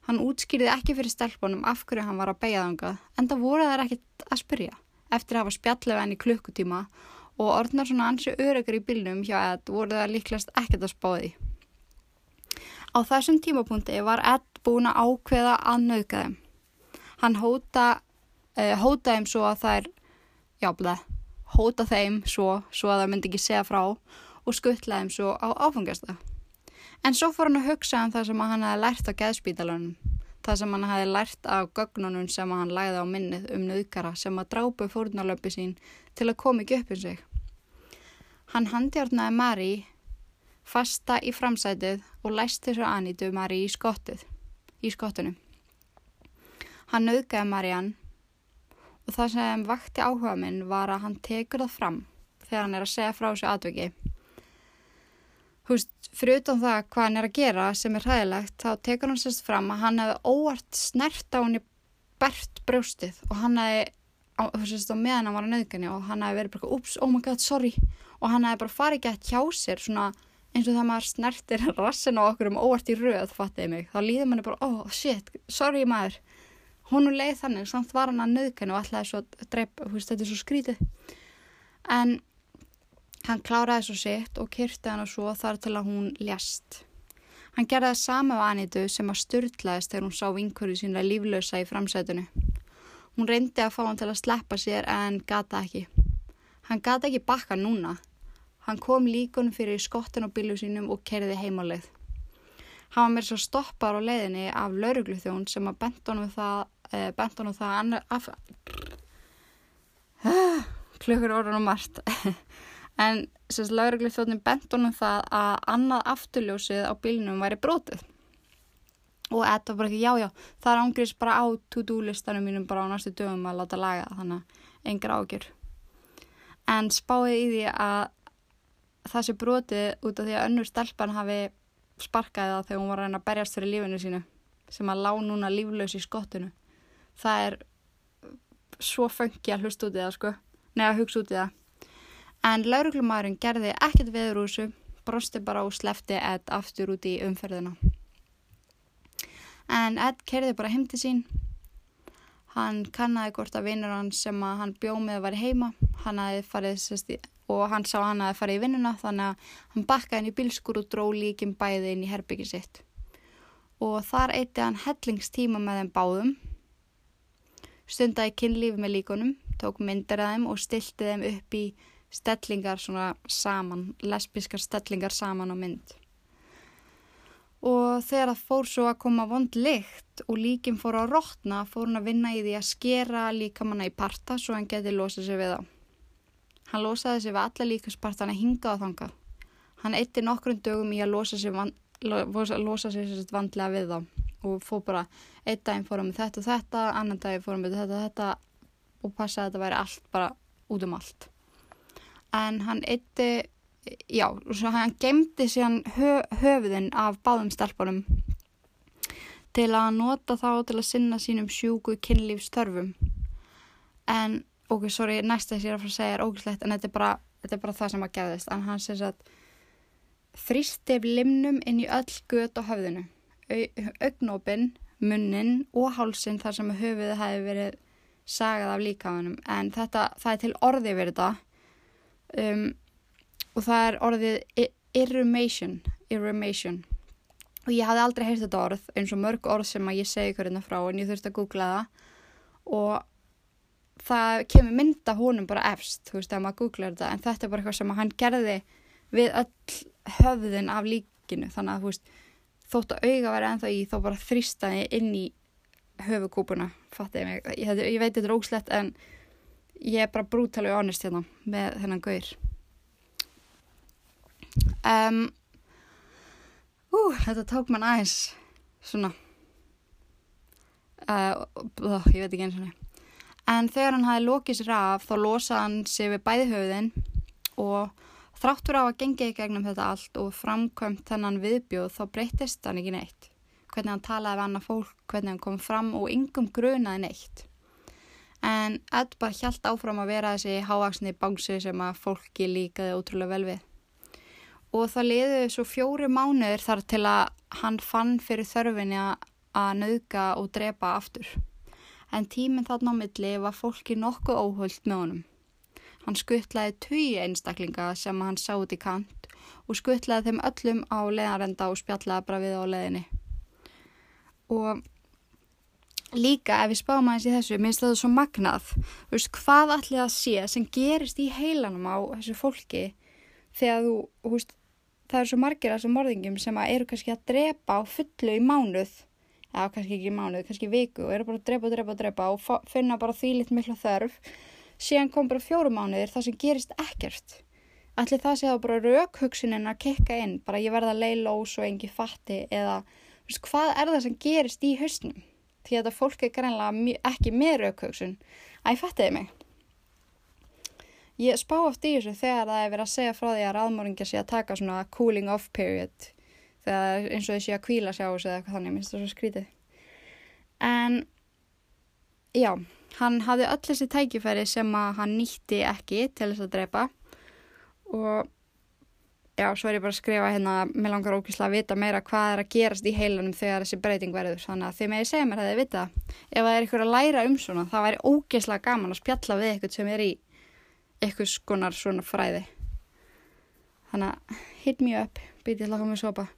A: Hann útskýrði ekki fyrir stelpunum af hverju hann var að beigja þangað en það voru þær ekkit að spyrja eftir að hafa spjallið henni klukkutíma og orðnar svona ansi öryggur í bylnum hjá Ed voru það líklast ekkert að spáði. Á þessum tímapunkti var Ed búin að ákveða að nauka þeim. Hann hóta, uh, hótaði þeim svo að þær, já bleið, hóta þeim svo, svo að það myndi ekki segja frá og skuttla þeim svo á áfangasta. En svo fór hann að hugsa um það sem hann hefði lært á geðspítalunum, það sem hann hefði lært á gögnunum sem hann læði á minnið um nöðkara sem að drápu fórnalöpi sín til að koma ekki upp um sig. Hann handjárnaði Mari fasta í framsætið og læsti svo Anitu Mari í skottið, í skottunum. Hann nöðgæði Mariann og það sem vakti áhuga minn var að hann tekur það fram þegar hann er að segja frá þessu atveki Þú veist, fyrir utan það hvað hann er að gera sem er hræðilegt, þá tekur hann sérst fram að hann hefði óvart snert á hann í bert brjóstið og hann hefði, þú veist, á meðan hann var að nöðgjani og hann hefði verið bara, ups, oh my god, sorry, og hann hefði bara farið gett hjá sér svona eins og það maður snertir rassin á okkur um óvart í röð, fattiði mig, þá líður manni bara, oh shit, sorry maður, hún og leið þannig, samt var hann að nöðgjani og alltaf svo dreip, þú veist, þetta er svo skrítið, en Hann kláraði svo sitt og kyrti hann og svo þar til að hún ljast. Hann gerði það sama á Anitu sem að styrtlaðist þegar hún sá vinkurinn sína líflösa í framsætunu. Hún reyndi að fá hann til að sleppa sér en gata ekki. Hann gata ekki bakka núna. Hann kom líkunum fyrir skottin á bílu sínum og kerði heimáleið. Hann var mér svo stoppar á leiðinni af laurugluþjón sem að bentunum það, eh, bentunum það annar af... Klukkur orðan og margt. en sérst laurugluþjóðin bent honum það að annað afturljósið á bílinum væri brotið. Og þetta var ekki, já já, það er ángrís bara á to-do listanum mínum bara á næstu dögum að láta laga þannig að engra ágjur en spáði í því að það sé brotið út af því að önnur stelpan hafi sparkaði það þegar hún var að reyna að berjast fyrir lífinu sínu sem að lá núna líflaus í skottinu það er svo fengi að hlusta út í það sko neða hugsa út í það En lauruglumæðurinn gerði ekkert viður úr þessu, brosti bara og slefti Ed aftur út í umferðina. En Ed kerði bara heim til sín. Hann kannaði hvort að vinnur hann sem að hann bjóð með að vera heima. Hann farið, sesti, og hann sá hann að fara í vinnuna þannig að hann bakkaði henni í bilskur og dró líkin bæði inn í herbyggi sitt. Og þar eitti hann hellingstíma með þeim báðum. Stundaði kynlífi með líkonum, tók myndir að þeim og stilti þeim upp í stellingar svona saman, lesbiskar stellingar saman á mynd. Og þegar það fór svo að koma vond lykt og líkin fór að rótna fór hann að vinna í því að skera líkamanna í parta svo hann geti losað sér við á. Hann losaði sér við alla líkaspartana hingað á þangað. Hann eitti nokkrum dögum í að losa sér, losa sér sér vandlega við þá og fór bara, einn daginn fór hann með þetta og þetta, annan daginn fór hann með þetta og þetta og passaði að þetta væri allt bara út um allt en hann eitti, já, hann gemdi síðan hö, höfuðinn af báðum stelpunum til að nota þá til að sinna sínum sjúku kynlífstörfum. En, ok, sorry, næsta að ég er að fara að segja er ógislegt, en þetta er bara, þetta er bara það sem að gefðist. En hann sér að þrýsti ef limnum inn í öll göt á höfðinu, augnópin, munnin og hálsin þar sem höfuðið hefði verið sagað af líkaðunum. En þetta, það er til orði verið þetta. Um, og það er orðið irrumation, irrumation. Og ég hafði aldrei heyrt þetta orð eins og mörg orð sem að ég segi hérna frá en ég þurfti að googla það. Og það kemur mynda honum bara efst, þú veist, að maður googla þetta. En þetta er bara eitthvað sem hann gerði við öll höfðin af líkinu. Þannig að veist, þótt að auga verið ennþá í þá bara þrýstaði inn í höfukúpuna, mig. Ég, ég veit þetta er óslett en ég er bara brútalega honest hérna með þennan gaur. Um, ú, þetta tók mann aðeins svona. Uh, uh, ég veit ekki eins og það en þegar hann hafi lokið sér af þá losaði hann sér við bæði höfðin og þráttur á að gengi ekki gegnum þetta allt og framkvæmt þennan viðbjóð þá breytist hann ekki neitt hvernig hann talaði við annað fólk, hvernig hann kom fram og yngum grunaði neitt en Ed bara hjælt áfram að vera þessi hávaksni bánsi sem að fólki líkaði ótrúlega vel við. Og það liði svo fjóri mánuður þar til að hann fann fyrir þörfinni að nauðga og drepa aftur. En tíminn þarna á milli var fólki nokkuð óhullt með honum. Hann skuttlaði tugi einstaklinga sem hann sá út í kant og skuttlaði þeim öllum á leðarenda og spjallaði bara við á leðinni. Og líka ef við spáum aðeins í þessu, minnst það svo magnað, veist, hvað allir það sé sem gerist í heilanum á þessu fólki þegar þú, veist, það eru svo margir af þessum morðingum sem eru kannski að drepa á fullu í mánuð, eða kannski ekki í mánuð, kannski í viku og eru bara að drepa drepa drepa og finna bara því litt miklu þörf, síðan kom bara fjórum mánuðir það sem gerist ekkert. Allir það sé þá bara raukhugsunin að kekka inn, bara ég verða að leila ós og engi fatti eða, veist, hvað er það sem gerist í hausnum? því að þetta fólk er greinlega ekki með raukvöksun að ég fættiði mig ég spá eftir í þessu þegar það er verið að segja frá því að raðmóringar sé að taka svona cooling off period þegar eins og sé að kvíla sjá þessu eða eitthvað þannig, minnst það svo skrítið en já, hann hafði öll þessi tækifæri sem að hann nýtti ekki til þess að drepa. Og já, svo er ég bara að skrifa hérna, mér langar ókysla að vita meira hvað er að gerast í heilanum þegar þessi breyting verður, þannig að þið með ég segja mér að þið vita, ef það er ykkur að læra um svona, það væri ókysla gaman að spjalla við ykkur sem er í ykkur skonar svona fræði. Þannig að hit me up, býtið að koma í sopa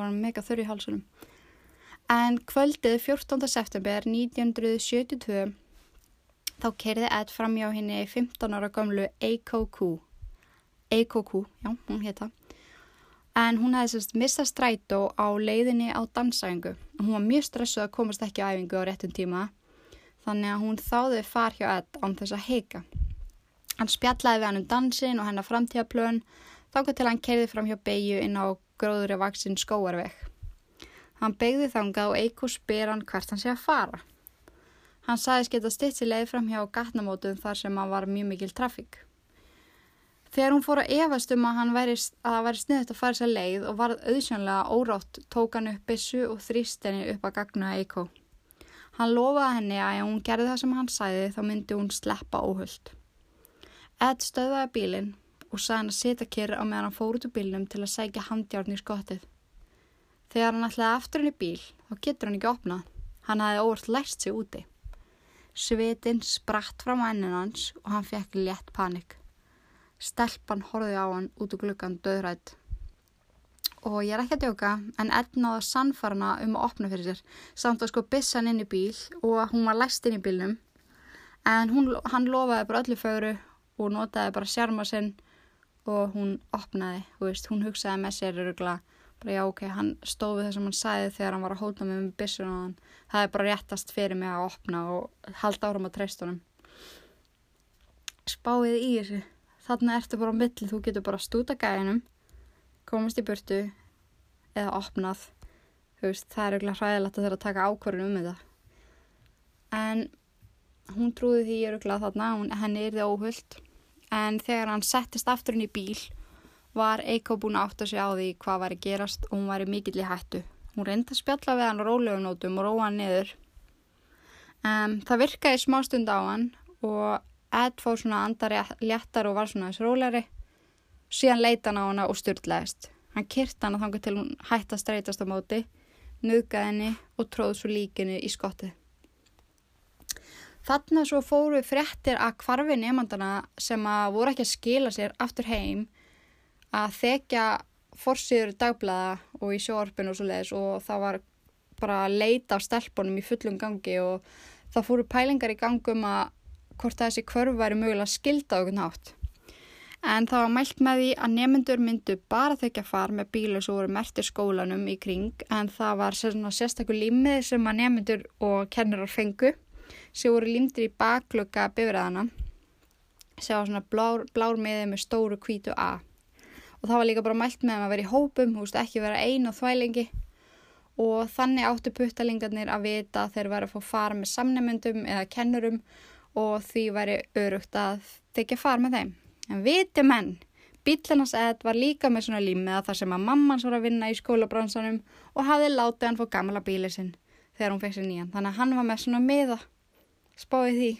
A: ég var mega þurri í halsunum en kvöldið 14. september 1972 Þá kerði Ed fram hjá henni 15 ára gamlu Eiko Kú. Eiko Kú, já, hún hétta. En hún hefði sérst missa strætó á leiðinni á dansæfingu. Hún var mjög stressuð að komast ekki á æfingu á réttum tíma. Þannig að hún þáði far hjá Ed án þess að heika. Hann spjallaði við hann um dansin og hennar framtíðaplön. Þáka til hann kerði fram hjá beigju inn á gróður af vaksinn skóarveg. Hann beigði þangað og Eiko spyr hann hvert hann sé að fara. Hann sagðist geta stitt sér leið fram hjá gatnamótum þar sem hann var mjög mikil trafík. Þegar hún fór að efast um að, væri, að það væri sniðt að fara sér leið og varð auðsjónlega órátt tók hann upp bissu og þrýst henni upp að gagna Eiko. Hann lofaði henni að ef hún gerði það sem hann sæði þá myndi hún sleppa óhullt. Ed stöðaði bílinn og sagði hann að setja kyrr á meðan hann fór út úr bílnum til að sækja handjárn í skottið. Þegar hann ætlaði aftur henni bíl þá getur hann ekki opnað. Hann hafði óvart lært sig úti. Svitinn spratt fram á ennin hans og hann fekk létt panik. Stelpan horfið á hann út úr gluggan döðrætt. Og ég er ekki að djóka, en Ednaða sannfarna um að opna fyrir sér. Samt að sko bissa hann inn í bíl og hún var læst inn í bílnum. En hún, hann lofaði bara öllu fögru og notaði bara sjarma sinn og hún opnaði, veist, hún hugsaði með sér örugla bara já ok, hann stóð við það sem hann sæði þegar hann var að hóta mig með bissun og hann. Það er bara réttast fyrir mig að opna og halda áram á treystunum spáðið í þessu. Þarna ertu bara á milli, þú getur bara stúta gæðinum komast í burtu eða opnað. Veist, það er auðvitað hræðilegt að þeirra að taka ákvarðin um þetta. En hún trúði því auðvitað þarna, henni er þið óhullt en þegar hann settist aftur inn í bíl var Eiko búin að átta sig á því hvað var að gerast og hún var í mikill í hættu. Hún reyndi að spjalla við hann á rólegunótum og róa hann niður. Um, það virkaði smá stund á hann og Ed fór svona andar léttar og var svona þess rólari. Síðan leita hann á hana og styrtlegist. Hann kyrta hann að þanga til hún hætti að streytast á móti, nuðgaði henni og tróði svo líkinu í skottið. Þarna svo fóru fréttir að kvarfi nefnandana sem að voru ekki að skila sér aftur heim að þekja forsiður dagblæða og í sjóarpinu og svo leiðis og það var bara að leita af stelpunum í fullum gangi og það fóru pælingar í gangum að hvort þessi kvörf væri mögulega skilda okkur nátt. En það var mælt með því að nefnendur myndu bara þekja far með bílu sem voru mertir skólanum í kring en það var sérstaklega límið sem að nefnendur og kennurar fengu sem voru límdir í baklöka bifræðana sem var svona blár, blár miðið með stóru kvítu A og það var líka bara mælt með að vera í hópum, veist, ekki vera ein og þvælingi og þannig áttu puttalingarnir að vita að þeir væri að fá fara með samnemyndum eða kennurum og því væri örugt að þykja fara með þeim. En viti menn, bílarnas eð var líka með svona límiða þar sem að mammans var að vinna í skólabransanum og hafði látið hann fór gamla bílið sinn þegar hún fekk sér nýjan. Þannig að hann var með svona miða, spáði því.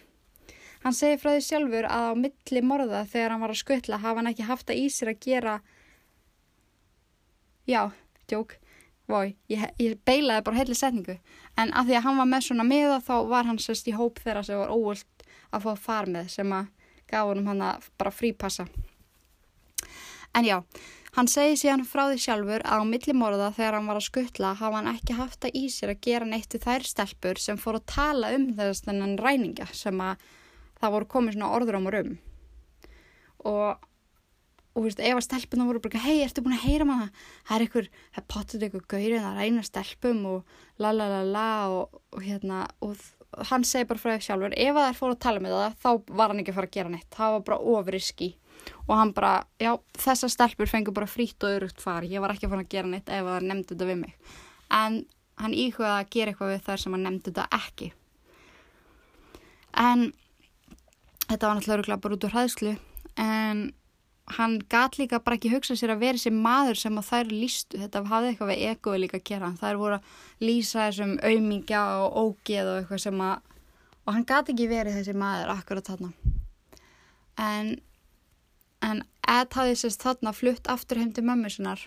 A: Hann segi frá því sjálfur að á milli morða þegar hann var að skutla hafa hann ekki haft að í sér að gera Já, djók Vói, ég, ég beilaði bara heilig setningu. En af því að hann var með svona miða þá var hann sérst í hóp þeirra sem var óvöld að fá far með sem að gaf honum hann að bara frípassa. En já, Hann segi síðan frá því sjálfur að á millimorða þegar hann var að skuttla hafa hann ekki haft það í sér að gera neitt við þær stelpur sem fór að tala um þess þennan ræninga sem að það voru komið svona orður á um. Og, og veist, ef að stelpuna voru bara, hei, ertu búin að heyra það? Það er ykkur, það potið ykkur gaurið að ræna stelpum og la la la la og, og hérna, og hann segi bara frá því sjálfur, ef að þær fór að tala með það, þá var hann ekki að fara að gera neitt. Það var bara ofriski og hann bara, já, þessar stelpur fengur bara frýtt og örugt far, ég var ekki fara að gera neitt ef það nefndi þetta við mig. En hann íhugaði að gera eitthvað við þar sem hann nefndi þetta ekki. En þetta var náttúrulega bara út úr hæðslu en hann gat líka bara ekki hugsa sér að vera þessi maður sem að þær lístu, þetta hafði eitthvað við egoði líka að gera, þær voru að lýsa þessum auðmingja og ógeð og eitthvað sem að, og hann gat ekki verið þessi maður akkurat þarna. En en Ed hafði sérst þarna flutt aftur heim til mömmu sinnar.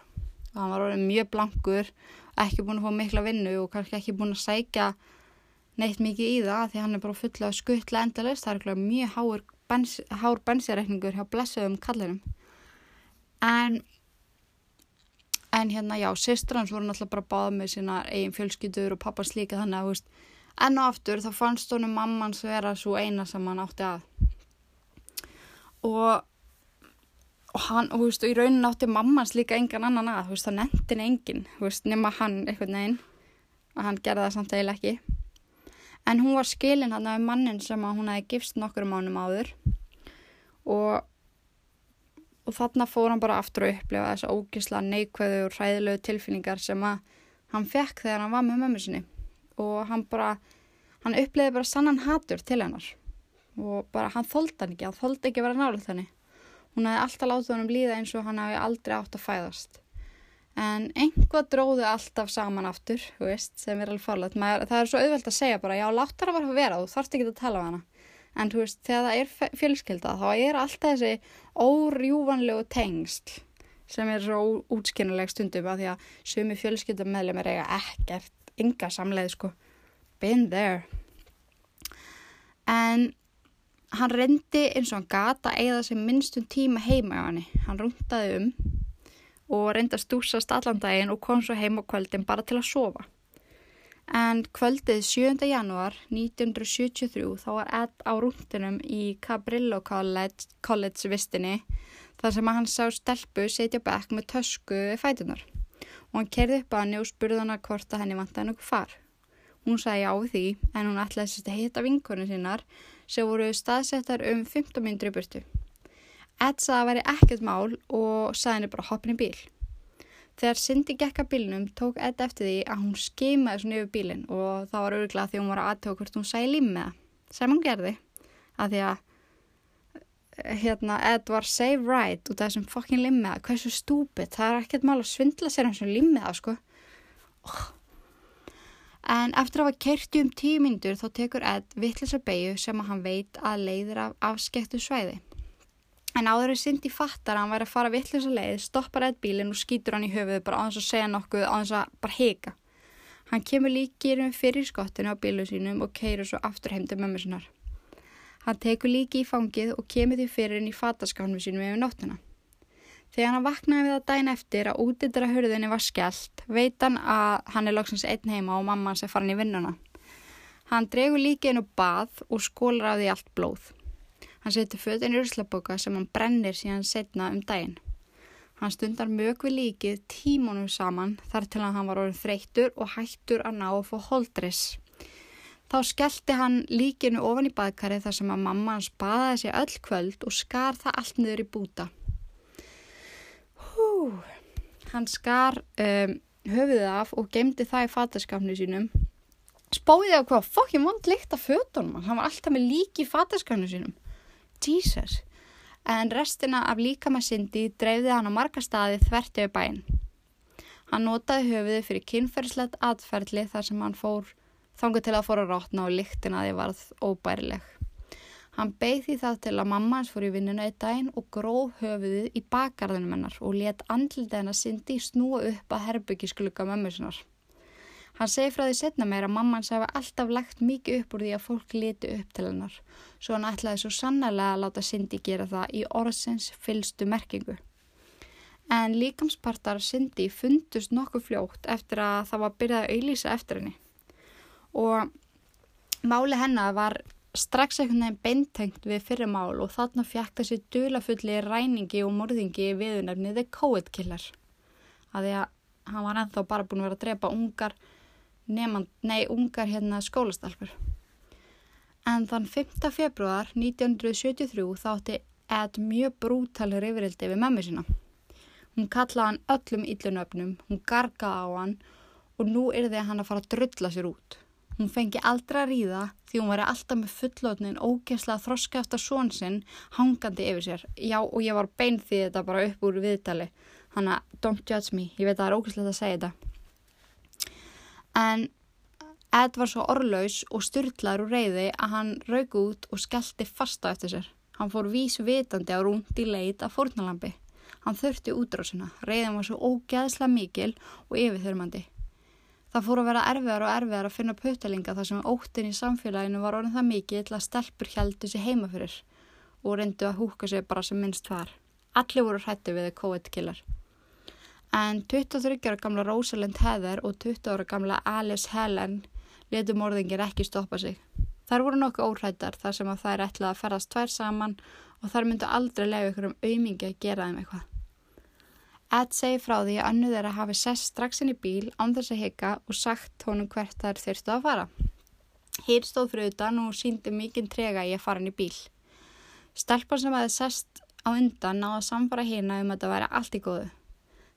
A: Og hann var orðin mjög blankur ekki búin að fá mikla vinnu og kannski ekki búin að sækja neitt mikið í það því hann er bara fulla að skuttla endalist það er mjög háur, bens, hár bensireikningur hjá blessuðum kallinum en en hérna já, sýstur hans voru náttúrulega bara báða með sína eigin fjölskyldur og pappans líka þannig að veist, enn og aftur þá fannst honum mammans vera svo eina sem hann átti að. Og og hann, og þú veist, og í raunin átti mammans líka engan annan að, þú veist, það nefndin engin, þú veist, nema hann eitthvað neginn, að hann gerði það samt eiginlega ekki. En hún var skilin hann af mannin sem að hún hefði gifst nokkur mánum áður og, og þarna fór hann bara aftur að upplefa þessa ógisla neikvæðu og hræðilegu tilfinningar sem að hann fekk þegar hann var með mömmu sinni og hann bara, hann upplefiði bara sannan hatur til hennar og bara hann þóldi hann ekki, hann þóldi ekki að vera nálega þenni. Hún hefði alltaf látið honum líða eins og hann hefði aldrei átt að fæðast. En einhvað dróði alltaf saman aftur, veist, sem er alveg farlegt. Það er svo auðvelt að segja bara, já, látt það að vera vera, þú þarfst ekki að tala um hana. En þú veist, þegar það er fjölskylda, þá er alltaf þessi órjúvanlegu tengsl sem er svo útskynnuleg stundum að því að sumi fjölskylda meðlum er eiga ekkert, ynga samleið, sko. Been there. En hann reyndi eins og hann gata eða sem minnstum tíma heima á hann hann rúntaði um og reyndi að stúsast allan daginn og kom svo heim á kvöldin bara til að sofa. En kvöldið 7. janúar 1973 þá var Ed á rúntinum í Cabrillo College, College vistinni þar sem hann sá stelpu setja bekk með tösku við fætunar og hann kerði upp að hann og spurði hann að hvort að henni vant að henni far. Hún sagði já því en hún ætlaði að hitta vinkunni sínar sem voru staðsettar um 15 minnur í burtu. Ed saði að veri ekkert mál og saði henni bara hoppin í bíl. Þegar Cindy gekk að bílinum tók Ed eftir því að hún skeimaði svona yfir bílinn og það var öruglega því hún var aðtók hvort hún sæði límið það. Sem hún gerði. Að því að hérna, Ed var save right út af þessum fokkin límið það. Hversu stúpid. Það er ekkert mál að svindla sér og límið það sko. Oh. En eftir að hafa kerti um tíu myndur þá tekur Ed vittlisa beigju sem að hann veit að leiðir af afskektu svæði. En áður er Cindy fattar að hann væri að fara vittlisa leið, stoppar Ed bílinn og skýtur hann í höfuðu bara á þess að segja nokkuð, á þess að bara heika. Hann kemur líkir um fyrir skottinu á bílu sínum og keirur svo aftur heim til mömmu sinnar. Hann tekur líki í fangið og kemur því fyrir inn í fattaskánum sínum yfir nóttina. Þegar hann vaknaði við það dæn eftir að útidra hörðinni var skellt, veit hann að hann er loksins einn heima og mamma hans er farin í vinnuna. Hann dregur líka inn og bað og skólar á því allt blóð. Hann setur fötinn í ruslaboka sem hann brennir síðan setna um dæin. Hann stundar mjög við líkið tímunum saman þar til að hann var orðin þreyttur og hættur að ná að fá holdris. Þá skellti hann líkinu ofan í baðkari þar sem að mamma hans baðaði sig öll kvöld og skar það allt niður í búta. Hú, hann skar um, höfuðið af og gemdi það í fataskafni sínum. Spóðið á hvað fokkin vond líkt af fötunum. Hann var alltaf með líki í fataskafni sínum. Jesus. En restina af líkamassindi dreifði hann á marga staði þvert yfir bæinn. Hann notaði höfuðið fyrir kynferðslegt atferðli þar sem hann fór þangað til að fóra rótna og líktin að því varð óbærileg. Hann beigði það til að mamma hans fór í vinnuna eitt daginn og gróð höfuðið í bakgarðunum hennar og let andlita hennar Cindy snúa upp að herbyggisklukka mömmusinar. Hann segi frá því setna meira að mamma hans hefa alltaf lagt mikið upp úr því að fólk leti upp til hennar, svo hann ætlaði svo sannlega að láta Cindy gera það í orðsins fylstu merkingu. En líkamspartar Cindy fundust nokkuð fljótt eftir að það var byrjað að auðlýsa eftir henni. Og máli hennar var strax einhvern veginn beintengt við fyrir mál og þarna fjækt þessi dulafulli ræningi og morðingi viðunefnið The Coed Killer. Að því að hann var ennþá bara búin að vera að drepa ungar, nefn, nei, ungar hérna skólastalfur. En þann 5. februar 1973 þátti Ed mjög brútalir yfirildi við mömmu sína. Hún kallaði hann öllum yllunöfnum, hún gargaði á hann og nú er að hann að fara að drulla sér út. Hún fengi aldrei að ríða því hún væri alltaf með fullotnin ógæslega þroska eftir són sinn hangandi yfir sér. Já og ég var bein því þetta bara upp úr viðtali. Hanna don't judge me, ég veit að það er ógæslega að segja þetta. En Ed var svo orlaus og styrtlar úr reyði að hann raug út og skellti fasta eftir sér. Hann fór vísvitandi á rúnd í leit af fórnalambi. Hann þurfti útrásina, reyðin var svo ógeðslega mikil og yfirþyrmandi. Það fór að vera erfiðar og erfiðar að finna puttalinga þar sem óttin í samfélaginu var orðin það mikið til að stelpur heldu sér heima fyrir og reyndu að húka sér bara sem minnst var. Allir voru hrætti við COVID-killar. En 23 ára gamla Rosalind Heather og 20 ára gamla Alice Helen letu morðingir ekki stoppa sig. Þar voru nokkuð óhrættar þar sem að þær ætlaði að ferðast tvær saman og þar myndu aldrei lega ykkur um auðmingi að gera þeim eitthvað. Ed segi frá því að annu þeirra hafi sest strax inn í bíl án þess að hika og sagt honum hvert þær þurftu að fara. Hér stóð fyrir utan og síndi mikinn trega í að fara inn í bíl. Stelpan sem hefði sest á undan náða samfara hérna um að þetta væri allt í góðu.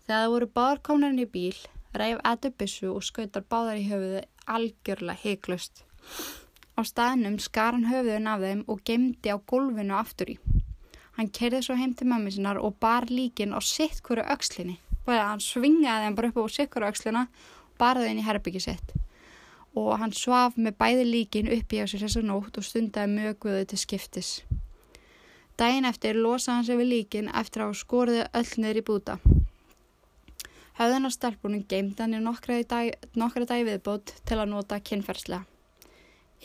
A: Þegar það voru báðar komnar inn í bíl, ræf Ed upp bissu og skautar báðar í höfuðu algjörlega heiklust. Á staðnum skar hann höfuðun af þeim og gemdi á gólfinu aftur í. Hann kerði svo heim til mammi sinnar og bar líkin á sitt hverju aukslinni. Bæði hann svingaði hann bara upp á sitt hverju aukslina og barði henni í herbyggi sitt. Og hann svaf með bæði líkin uppi á sér þessa nótt og stundaði möguðu til skiptis. Dægin eftir losaði hann sig við líkin eftir að skorði öll niður í búta. Höfðun á stelpunum geimdi hann í nokkra dagi viðbót til að nota kynferðslega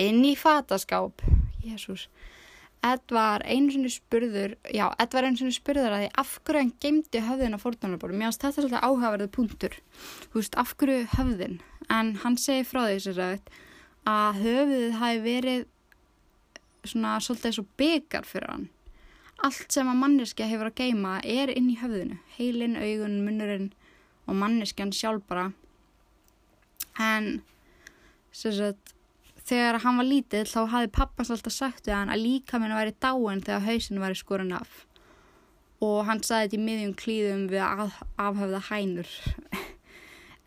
A: inn í fataskáp Jésús Ed var einu svona spurður já, Ed var einu svona spurður að því af hverju hann gemdi höfðin á fórtunarbórum mér finnst þetta svolítið áhugaverðu punktur. Þú veist, af hverju höfðin? En hann segi frá því sér að höfðið hafi verið svona svolítið svo byggar fyrir hann. Allt sem að manneskja hefur að geima er inn í höfðinu. Heilin, augun, munnurinn og manneskjan sjálf bara. En sér að þegar hann var lítill þá hafi pappans alltaf sagt við hann að líka minn væri dáin þegar hausin væri skorin af. Og hann saði þetta í miðjum klíðum við að afhafða hænur.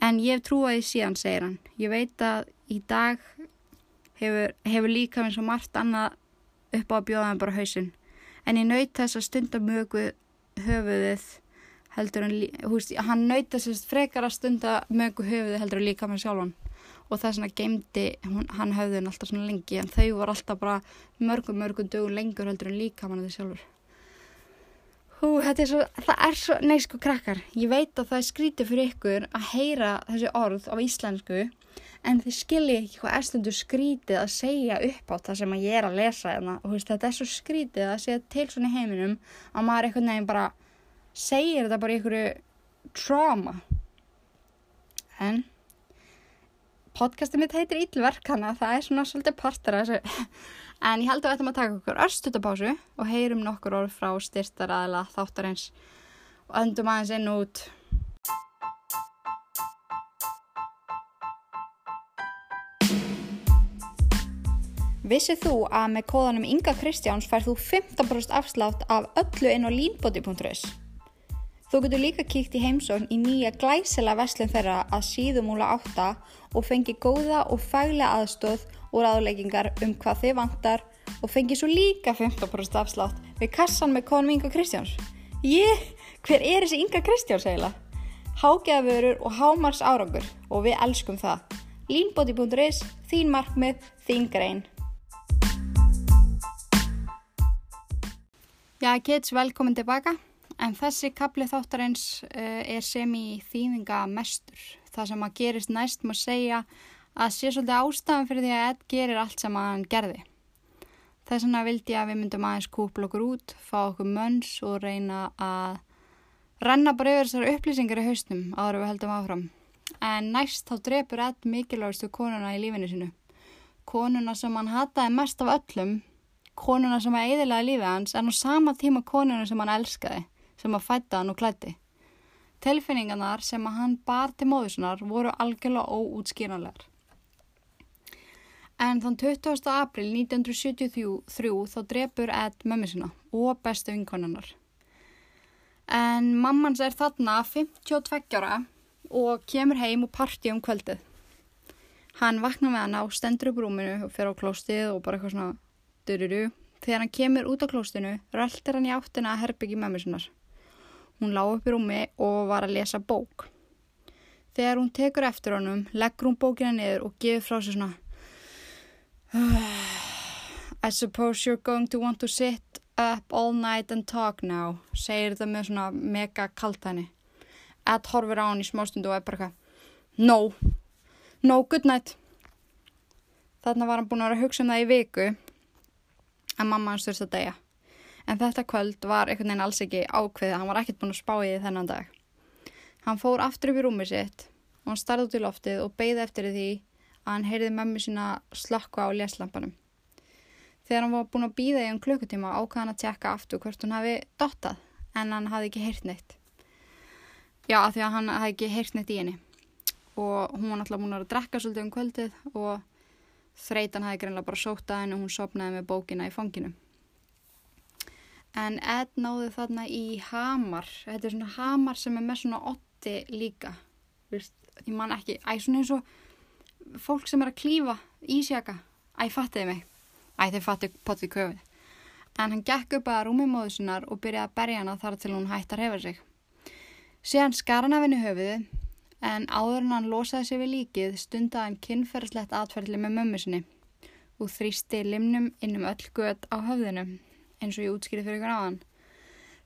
A: En ég í síðan segir hann. Ég veit að í dag hefur, hefur líka minn svo margt annað upp á að bjóða hann bara hausin en ég naut þess að stunda mögu höfuðið heldur hann, húst, hann naut þess að frekar að stunda mögu höfuðið heldur hann líka minn sjálfan og það er svona geimdi, hann höfði henn alltaf svona lengi en þau var alltaf bara mörgum mörgum dögum lengur heldur en líka mann þau sjálfur Hú, þetta er svo, það er svo, nei sko krakkar, ég veit að það er skrítið fyrir ykkur að heyra þessi orð á íslensku en þið skiljið ekki hvað er stundu skrítið að segja upp á það sem ég er að lesa hérna. Og veist, þetta er svo skrítið að segja til svona heiminum að maður eitthvað nefn bara segir þetta bara í einhverju trauma. En podcastið mitt heitir Ílverk að það er svona svolítið partur af þessu. En ég held að við ættum að taka okkur örstutapásu og heyrum nokkur orð frá styrstar aðla þáttarins og öndum aðeins inn út. Vissið þú að með kóðanum Inga Kristjáns fær þú 15% afslátt af öllu inn á línbóti.is Þú getur líka kíkt í heimsókn í nýja glæsilega veslun þeirra að síðumúla átta og fengi góða og fælega aðstóð og ráðleggingar um hvað þið vantar og fengi svo líka 15% afslátt við kassan með konum Inga Kristjáns. Ég, hver er þessi Inga Kristjáns eiginlega? Hágeðavörur og hámars árangur og við elskum það. Línbóti.is, þín markmið, þín grein. Já, kids, velkomin tilbaka. En þessi kapli þáttarins uh, er sem í þýðinga mestur. Það sem að gerist næst má segja að sé svolítið ástafan fyrir því að Ed gerir allt sem hann gerði. Þess vegna vildi ég að við myndum aðeins kúpla okkur út, fá okkur mönns og reyna að renna bara yfir þessar upplýsingar í haustum áður við heldum áfram. En næst þá drefur Ed mikilvægstu konuna í lífinu sinu. Konuna sem hann hataði mest af öllum, konuna sem að eðilaði lífið hans, en á sama tíma konuna sem hann elskaði, sem að fætta hann og klætti. Tilfinningarnar sem að hann bar til móðusunar voru algjörlega óútskýranlegar. En þann 20. april 1973 þá drefur Ed mömmu sinna og bestu vinkonunnar. En mammans er þarna 52 ára og kemur heim og parti um kvöldið. Hann vaknar með hann á stendur upp rúminu og fer á klóstið og bara eitthvað svona dururu. Þegar hann kemur út á klóstinu röltir hann í áttina að herbyggi mömmu sinnar. Hún lág upp í rúmi og var að lesa bók. Þegar hún tekur eftir honum leggur hún bókina niður og gefur frá sér svona I suppose you're going to want to sit up all night and talk now, segir þetta með svona mega kalt henni. Ed horfir á hann í smástundu og er bara eitthvað No, no, good night. Þarna var hann búin að vera að hugsa um það í viku að mamma hans þurfti að deyja. En þetta kvöld var einhvern veginn alls ekki ákveðið, hann var ekkert búin að spá í því þennan dag. Hann fór aftur upp í rúmið sitt og hann starði út í loftið og beigði eftir því að hann heyrði mömmu sína slakka á léslampanum. Þegar hann var búin að býða í um klukkutíma ákvað hann að tjekka aftur hvort hún hafi dottað en hann hafði ekki heyrt neitt. Já, því að hann hafði ekki heyrt neitt í henni og hún var náttúrulega búin að drekka svolítið um kvöldið og þreitan hafði greinlega bara sótað henni og hún sopnaði með bókina í fanginu. En Ed náði þarna í hamar, þetta er svona hamar sem er með svona otti líka, Vist, ég man ekki, æ, svona eins og fólk sem er að klífa ísjaka. Æ, fattiði mig. Æ, þeir fattiði potið köfið en hann gekk upp að rúmi móðu sinnar og byrjaði að berja hana þar til hún hætti að hefa sig. Síðan skar hann af henni höfuðu en áður en hann losaði sig við líkið stundaði hann kynferðslegt atferðli með mömmu sinni. Og þrýsti limnum innum öll gött á höfðinu eins og ég útskýrði fyrir ykkur hann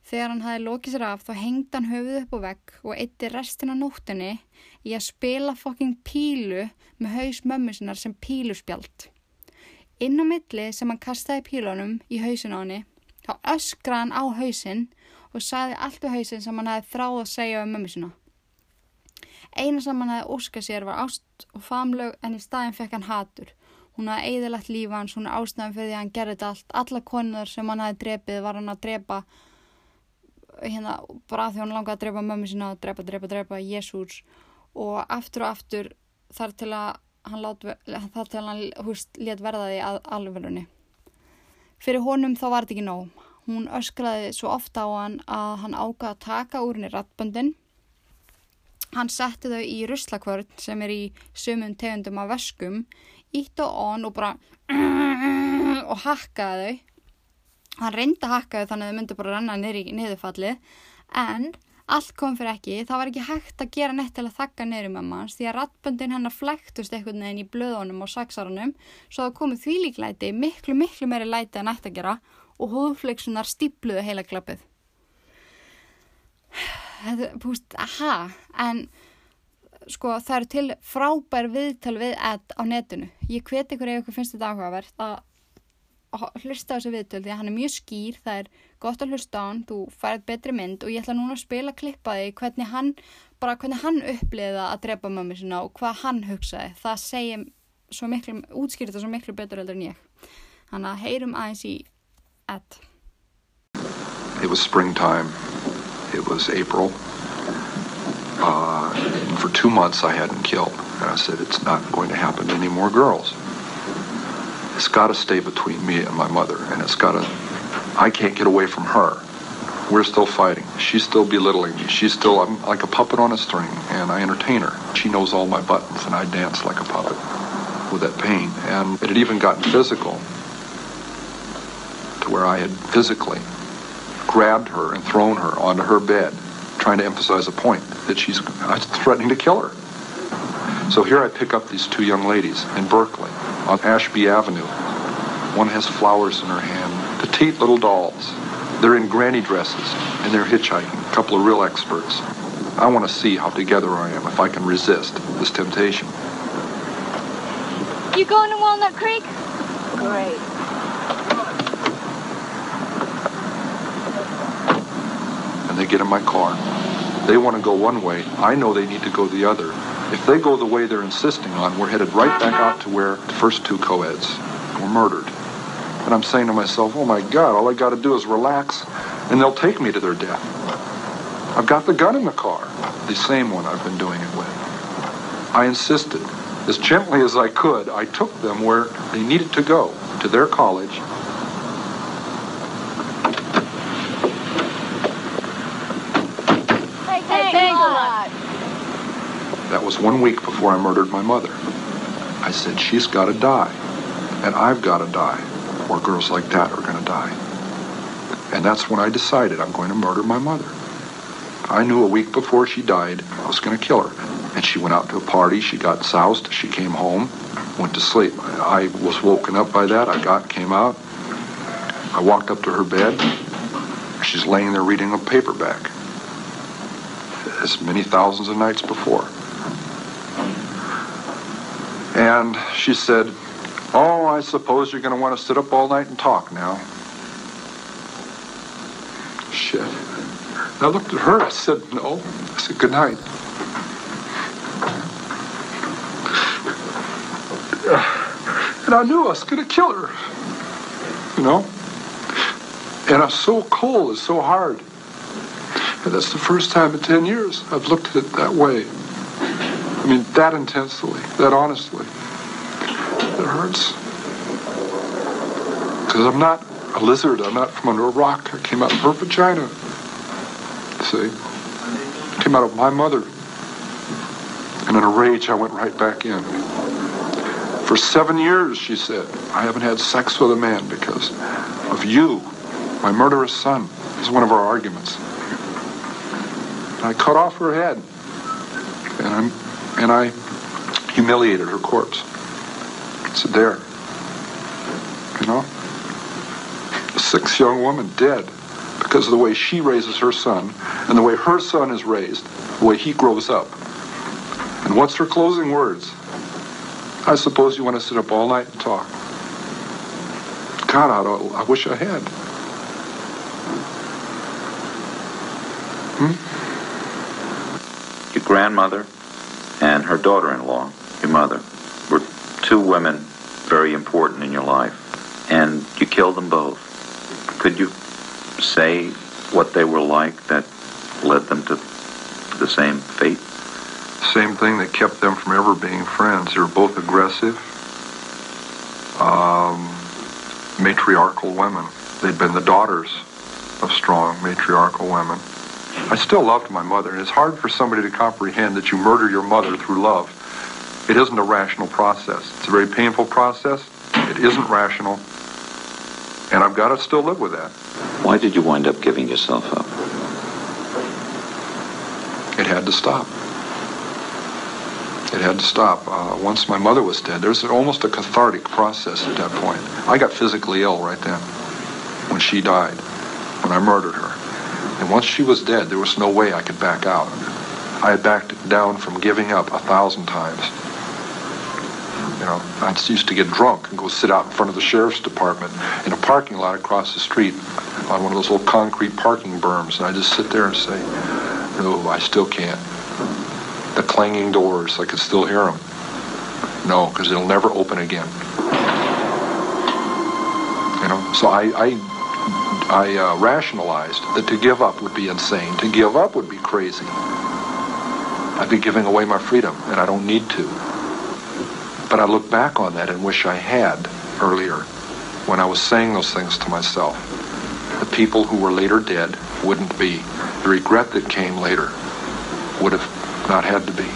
A: Þegar hann hafi lokið sér af þá hengdi hann höfuð upp á vegg og eitti restina nóttinni í að spila fokking pílu með haus mömmu sinnar sem píluspjald. Inn á milli sem hann kastaði pílunum í hausin á henni, þá öskraði hann á hausin og saði allt við hausin sem hann hafi þráð að segja um mömmu sinna. Eina sem hann hafi óskað sér var ást og famlög en í staðin fekk hann hatur. Hún hafi eðilagt lífa hans, hún er ástæðan fyrir því að hann gerði þetta allt. Alla konunar sem hann hafi drepið var hann að drepa hérna bara því hann langaði að drepa mömmu sína og drepa, drepa, drepa Jésús og aftur og aftur þar til að hann lát, þar til hann húst let verða því að alvegurunni fyrir honum þá var þetta ekki nóg. Hún öskraði svo ofta á hann að hann ákvaði að taka úr henni rattböndin hann setti þau í ruslakvörn sem er í sumum tegundum af veskum ítt og on og bara og hakkaði þau. Hann reyndi að hakka þau þannig að þau myndi bara í niðurfallið. En allt kom fyrir ekki, það var ekki hægt að gera neitt til að þakka niður um hans því að rattböndin hennar flæktust einhvern veginn í blöðunum og saksarunum svo það komið því líklæti, miklu miklu meiri læti en ætti að gera og hóðflöksunar stípluðu heila klappið. Þetta, púst, aha en sko það eru til frábær viðtal við edd á netinu ég hveti ykkur ef ykkur finnst þetta áhugavert að hlusta á þessu viðtöl því að hann er mjög skýr, það er gott að hlusta á hann, þú færð betri mynd og ég ætla núna að spila klippaði hvernig hann, bara hvernig hann uppliða að drepa mömmu sinna og hvað hann hugsaði, það segja svo miklu, útskýrta svo miklu betur heldur en ég. Þannig að heyrum aðeins í Ed.
B: It was springtime, it was April, for two months I hadn't killed and I said it's not going to happen to any more girls. It's got to stay between me and my mother, and it's got to. I can't get away from her. We're still fighting. She's still belittling me. She's still. I'm like a puppet on a string, and I entertain her. She knows all my buttons, and I dance like a puppet with that pain. And it had even gotten physical to where I had physically grabbed her and thrown her onto her bed, trying to emphasize a point that she's uh, threatening to kill her. So here I pick up these two young ladies in Berkeley on Ashby Avenue. One has flowers in her hand, petite little dolls. They're in granny dresses and they're hitchhiking, a couple of real experts. I want to see how together I am, if I can resist this temptation.
C: You going to Walnut Creek? Great.
B: And they get in my car. They want to go one way. I know they need to go the other. If they go the way they're insisting on, we're headed right back out to where the first two co-eds were murdered. And I'm saying to myself, oh my God, all I got to do is relax and they'll take me to their death. I've got the gun in the car, the same one I've been doing it with. I insisted. As gently as I could, I took them where they needed to go, to their college.
C: Hey, thanks, a lot.
B: One week before I murdered my mother. I said, she's got to die. And I've got to die, or girls like that are going to die. And that's when I decided I'm going to murder my mother. I knew a week before she died I was going to kill her. And she went out to a party. She got soused. She came home, went to sleep. I was woken up by that. I got, came out. I walked up to her bed. She's laying there reading a paperback, as many thousands of nights before. And she said, Oh, I suppose you're going to want to sit up all night and talk now. Shit. And I looked at her. I said, No. I said, Good night. And I knew I was going to kill her. You know? And I'm so cold. It's so hard. And that's the first time in 10 years I've looked at it that way. I mean, that intensely, that honestly. It hurts. Because I'm not a lizard. I'm not from under a rock. I came out of her vagina. See? Came out of my mother. And in a rage, I went right back in. For seven years, she said, I haven't had sex with a man because of you, my murderous son. Is one of our arguments. And I cut off her head. And I'm and I humiliated her corpse. It's there. You know? A six young woman dead because of the way she raises her son and the way her son is raised, the way he grows up. And what's her closing words? I suppose you want to sit up all night and talk. God, I, I wish I had. Hmm?
D: Your grandmother and her daughter-in-law, your mother, were two women very important in your life, and you killed them both. Could you say what they were like that led them to the same fate?
B: Same thing that kept them from ever being friends. They were both aggressive, um, matriarchal women. They'd been the daughters of strong matriarchal women. I still loved my mother, and it's hard for somebody to comprehend that you murder your mother through love. It isn't a rational process. It's a very painful process. It isn't rational. And I've got to still live with that.
D: Why did you wind up giving yourself up?
B: It had to stop. It had to stop. Uh, once my mother was dead, there's almost a cathartic process at that point. I got physically ill right then when she died, when I murdered her. And once she was dead, there was no way I could back out. I had backed down from giving up a thousand times. You know, I used to get drunk and go sit out in front of the sheriff's department in a parking lot across the street on one of those little concrete parking berms. And I just sit there and say, no, I still can't. The clanging doors, I could still hear them. No, because it'll never open again. You know, so I, I I uh, rationalized that to give up would be insane. To give up would be crazy. I'd be giving away my freedom, and I don't need to. But I look back on that and wish I had earlier when I was saying those things to myself. The people who were later dead wouldn't be. The regret that came later would have not had to be.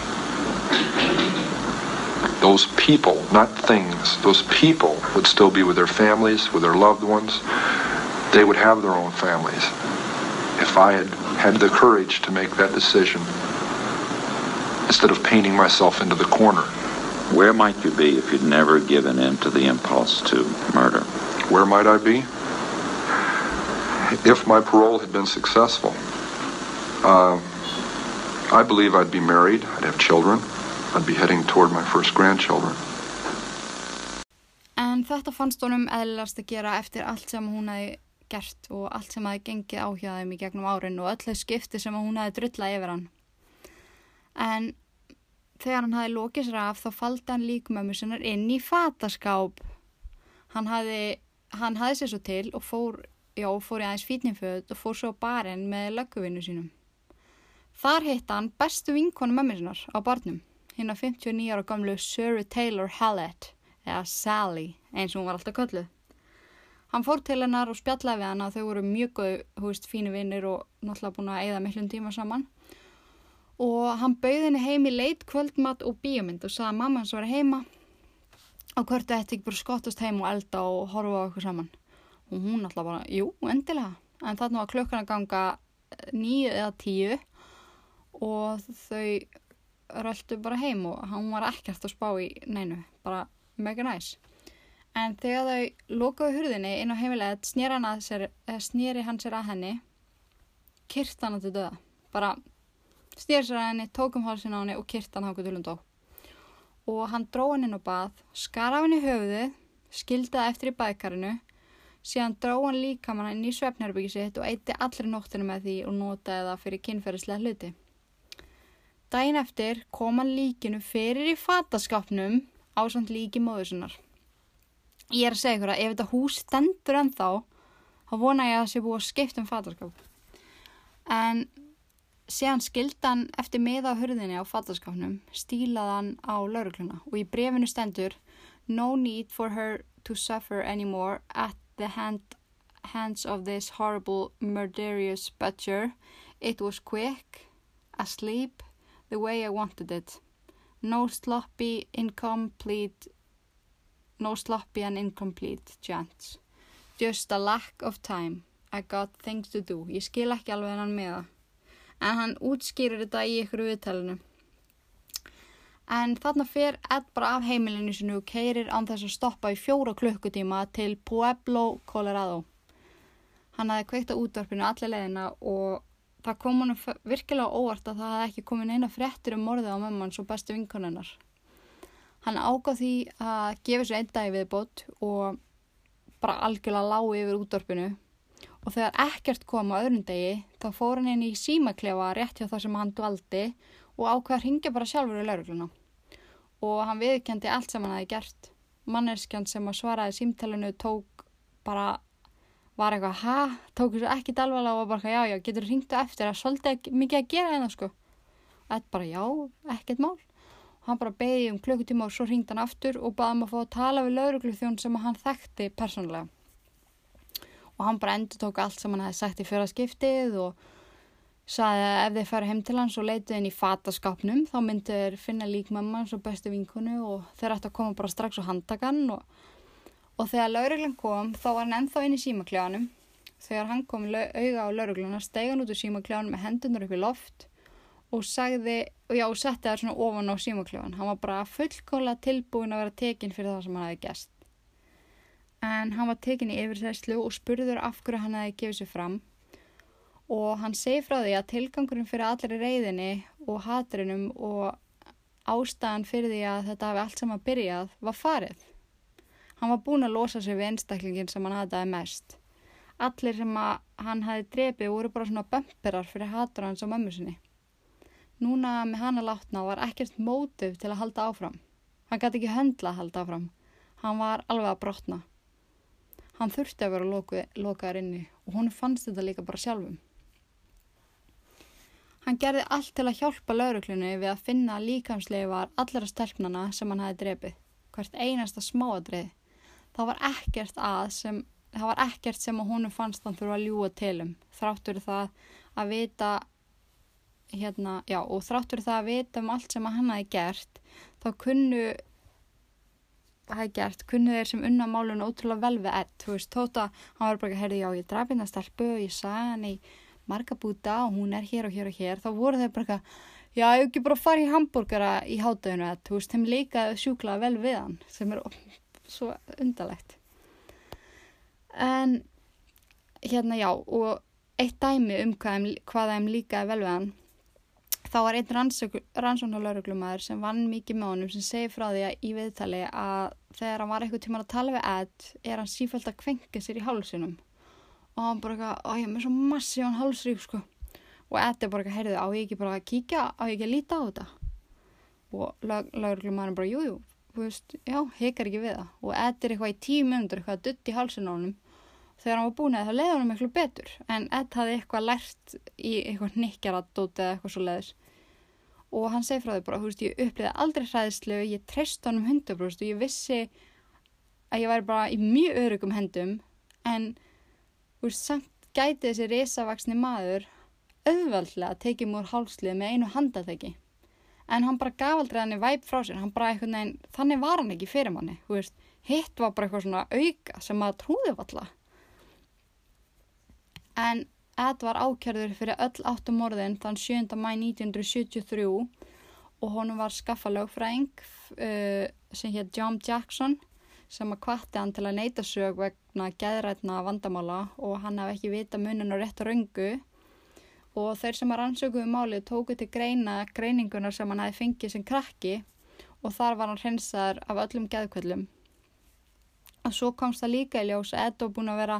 B: Those people, not things, those people would still be with their families, with their loved ones. They would have their own families if I had had the courage to make that decision instead of painting myself into the corner.
D: Where might you be if you'd never given in to the impulse to murder?
B: Where might I be? If my parole had been successful, uh, I believe I'd be married, I'd have children, I'd be heading toward my first grandchildren.
A: En þetta fannst honum eðlilegast að gera eftir allt sem hún hefði gert og allt sem hafi gengið á hjá þeim í gegnum árin og öll þau skipti sem hún hafi drullað yfir hann. En þegar hann hafi lokið sér af þá faldi hann líkumömmu sinnar inn í fataskáp. Hann hafi, hann hafi sér svo til og fór, já, fór í aðeins fítningföð og fór svo barinn með lögguvinnu sínum. Þar hitt hann bestu vinkonu mömmu sinnar á barnum, hinn á 59 ára gamlu Surrey Taylor Hallett, eða Sally, eins og hún var alltaf kölluð. Hann fór til hennar og spjallaði við hana og þau voru mjög góð, hú veist, fínu vinnir og náttúrulega búin að eigða miklum tíma saman. Og hann bauði henni heim í leit, kvöldmatt og bíomind og sagði að mamma hans var heima og hvort þetta ekki bara skottast heim og elda og horfa á okkur saman. Og hún náttúrulega bara, jú, endilega. En þarna var klukkan að ganga nýju eða tíu og þau röldu bara heim og hann var ekkert að spá í neinu, bara mega næs. En þegar þau lokaðu hurðinni inn á heimilegð snýri hann, snýri hann sér að henni, kyrt hann til döða. Bara snýri sér að henni, tók um hálsin á henni og kyrt hann hákuð dölum dó. Og hann dró hann inn á bað, skar af henni höfuðið, skildaði eftir í baðkarinu, síðan dró hann líka mann inn í svefnherbyggi sitt og eitti allri nóttinu með því og notaði það fyrir kynferðislega hluti. Dæin eftir kom hann líkinu fyrir í fataskapnum á samt líki móðusinnar. Ég er að segja ykkur að ef þetta hús stendur ennþá, þá vona ég að það sé búið að skipta um fatarskap. En síðan skildi hann eftir miða á hurðinni á fatarskapnum, stílaði hann á laurugluna og í brefinu stendur No need for her to suffer anymore at the hand, hands of this horrible murderous butcher. It was quick, asleep, the way I wanted it. No sloppy, incomplete no sloppy and incomplete chants. Just a lack of time. I got things to do. Ég skil ekki alveg hennan með það. En hann útskýrir þetta í ykkur viðtælinu. En þarna fer Ed bara af heimilinu sinu og keirir án þess að stoppa í fjóra klukkutíma til Pueblo, Colorado. Hann hafði kveikt á útvarpinu allir leðina og það kom hann virkilega óvart að það hafði ekki komin eina fréttir um morðið á mömmans og bestu vinkonunnar. Hann ágáð því að gefa sér einn dag viðbót og bara algjörlega lág yfir útdorpinu og þegar ekkert kom á öðrum degi þá fór hann inn í símaklefa rétt hjá það sem hann dvaldi og ákveða að ringja bara sjálfur í laurugluna. Og hann viðkendi allt sem hann hafi gert. Manneskjan sem að svaraði símtælunu tók bara, var eitthvað, ha? Tók þessu ekki dalvala og bara, já, já, getur ringtu eftir að svolítið mikið að gera hérna, sko. Þetta bara, já, ekkert mál hann bara beði um klukkutíma og svo ringd hann aftur og baði hann að fá að tala við laurugluþjón sem hann þekkti persónulega. Og hann bara endur tók allt sem hann hefði sagt í fyrra skiptið og saði að ef þeir færi heim til hans og leitið inn í fataskapnum þá myndi þeir finna lík mamma hans og bestu vinkunu og þeir ætti að koma bara strax á handakann og, og þegar lauruglan kom þá var hann ennþá inn í símakljáðanum þegar hann kom auða á laurugluna steg hann út úr símakljáðanum með hendunar upp í loft og sagði, og já, setti það svona ofan á símakljóðan. Hann var bara fullkóla tilbúin að vera tekinn fyrir það sem hann hefði gæst. En hann var tekinn í yfirsæslu og spurður af hverju hann hefði gefið sér fram og hann segi frá því að tilgangurinn fyrir allir reyðinni og hatrinum og ástæðan fyrir því að þetta hafi allt saman byrjað var farið. Hann var búin að losa sig við einstaklingin sem hann hataði mest. Allir sem hann hafi drefið voru bara svona bömperar fyrir hatur hans á mömmu sinni. Núna með hana látna var ekkert mótiv til að halda áfram. Hann gæti ekki höndla að halda áfram. Hann var alveg að brotna. Hann þurfti að vera loku, lokaður inni og hún fannst þetta líka bara sjálfum. Hann gerði allt til að hjálpa lauruglunni við að finna líkamsleifar allra stelpnana sem hann hafi drefið. Hvert einasta smáadrið. Það var ekkert að sem, það var ekkert sem að hún fannst hann þurfa að ljúa til um. Þráttur það að vita hérna, já, og þráttur það að vita um allt sem hann hafi gert, þá kunnu hafi gert, kunnu þeir sem unna málun ótrúlega vel við ett, þú veist, tóta hann var bara ekki að herði, já, ég drafði hennar stelpu ég sagði hann í marga búta og hún er hér og hér og hér, þá voru þeir bara ekki já, ég hef ekki bara farið í hambúrgara í hátæðinu, þú veist, þeim líkaði sjúklað vel við hann, sem er svo undalegt en hérna, já, og eitt dæmi um hvað þeim líkaði vel við hann þá var einn rannsóknarlauruglumæður sem vann mikið með honum sem segi frá því að í viðtali að þegar hann var eitthvað tíma að tala við Ed er hann sífælt að kvenka sér í hálsunum og hann bara eitthvað, ó ég er með svo massívan hálsrík sko. Og Ed er bara eitthvað, heyrðu, á ég ekki bara að kíkja á ég ekki að líta á þetta? Og lauruglum maður bara, jújú þú veist, já, hekar ekki við það. Og Ed er eitthvað í tíu minnundur eitthvað að dutti í hálsin á honum. Þegar hann var búin að það leiði honum eitthvað betur en Ed hafði eitthvað lært í eitthvað nikkjaradóti eða eitthvað svo leiðis og hann segi frá því bara, þú veist, ég uppliði aldrei hræðislu, ég treyst honum hundabrúst og ég vissi að ég væri bara í mjög örugum hendum en, þú veist, samt gæti þessi risavaksni maður auðvaldlega tekið múr hálslið með einu handateki en hann bara gaf aldrei hann í væp frá sér, hann bara eitthvað neginn, þannig var hann ekki fyrir manni, þú veist, hitt var bara eitthvað svona auka sem maður trúði valla en Ed var ákjörður fyrir öll áttum morðin þann 7. mæ 1973 og honum var skaffa lögfræðing uh, sem hétt John Jackson sem að kvatti hann til að neyta sög vegna geðrætna vandamála og hann hafði ekki vita munin og rétt röngu og þeir sem að rannsökuðu málið tóku til greina greiningunar sem hann hafi fengið sem krakki og þar var hann hreinsaður af öllum geðkvöllum. Og svo komst það líka í ljós að Ed var búin að vera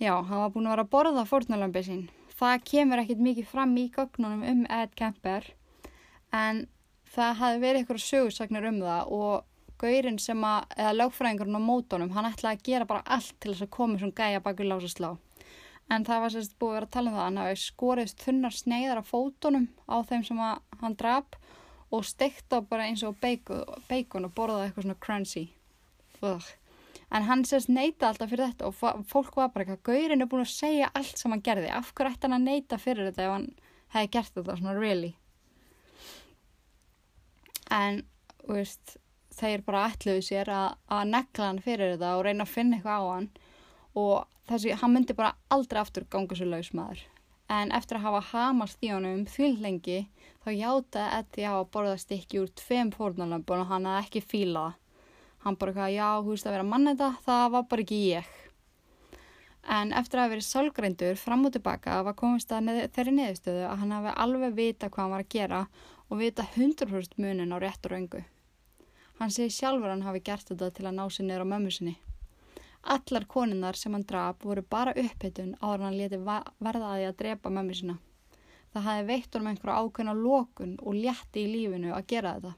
A: Já, hann var búin að vera að borða fórnalambið sín. Það kemur ekkit mikið fram í gögnunum um Ed Kemper en það hafi verið eitthvað sögursagnir um það og gaurinn sem að, eða lögfræðingurinn á mótonum, hann ætlaði að gera bara allt til þess að koma svona gæja baki lásaslá. En það var sérst búið að vera að tala um það, hann hafi skorist þunnar sneiðar af fótonum á þeim sem hann draf og stekta bara eins og beikon og borðaði eitthvað svona crunchy. Ugh en hann sérst neyta alltaf fyrir þetta og fólk var bara eitthvað, Gaurin er búin að segja allt sem hann gerði, af hverju ætti hann að neyta fyrir þetta ef hann hefði gert þetta svona really? En, veist þeir bara ætluðu sér að, að negla hann fyrir þetta og reyna að finna eitthvað á hann. Og þessi, hann myndi bara aldrei aftur ganga svo lausmaður en eftir að hafa hamast í honum því lengi þá hjátaði Eddie á að borða stikki úr tveim fórnalömpun og hann hafði ekki fílað hann bara eitthvað, já, þú veist að vera mann þetta, það var bara ekki ég. En eftir að hafa verið sálgreindur fram og tilbaka var komist að neð, þeirri neðustöðu að hann hafi alveg vita hvað hann var að gera og vita 100% munin á rétt og raungu. Hann segi sjálfur hann hafi gert þetta til að ná sér niður á mömmu sinni. Allar koninnar sem hann draf voru bara upphittun áður hann leti verða að því að drepa mömmu sinna. Það hafi veitt honum einhverja ákveðna lókun og létti í lífinu að gera þetta.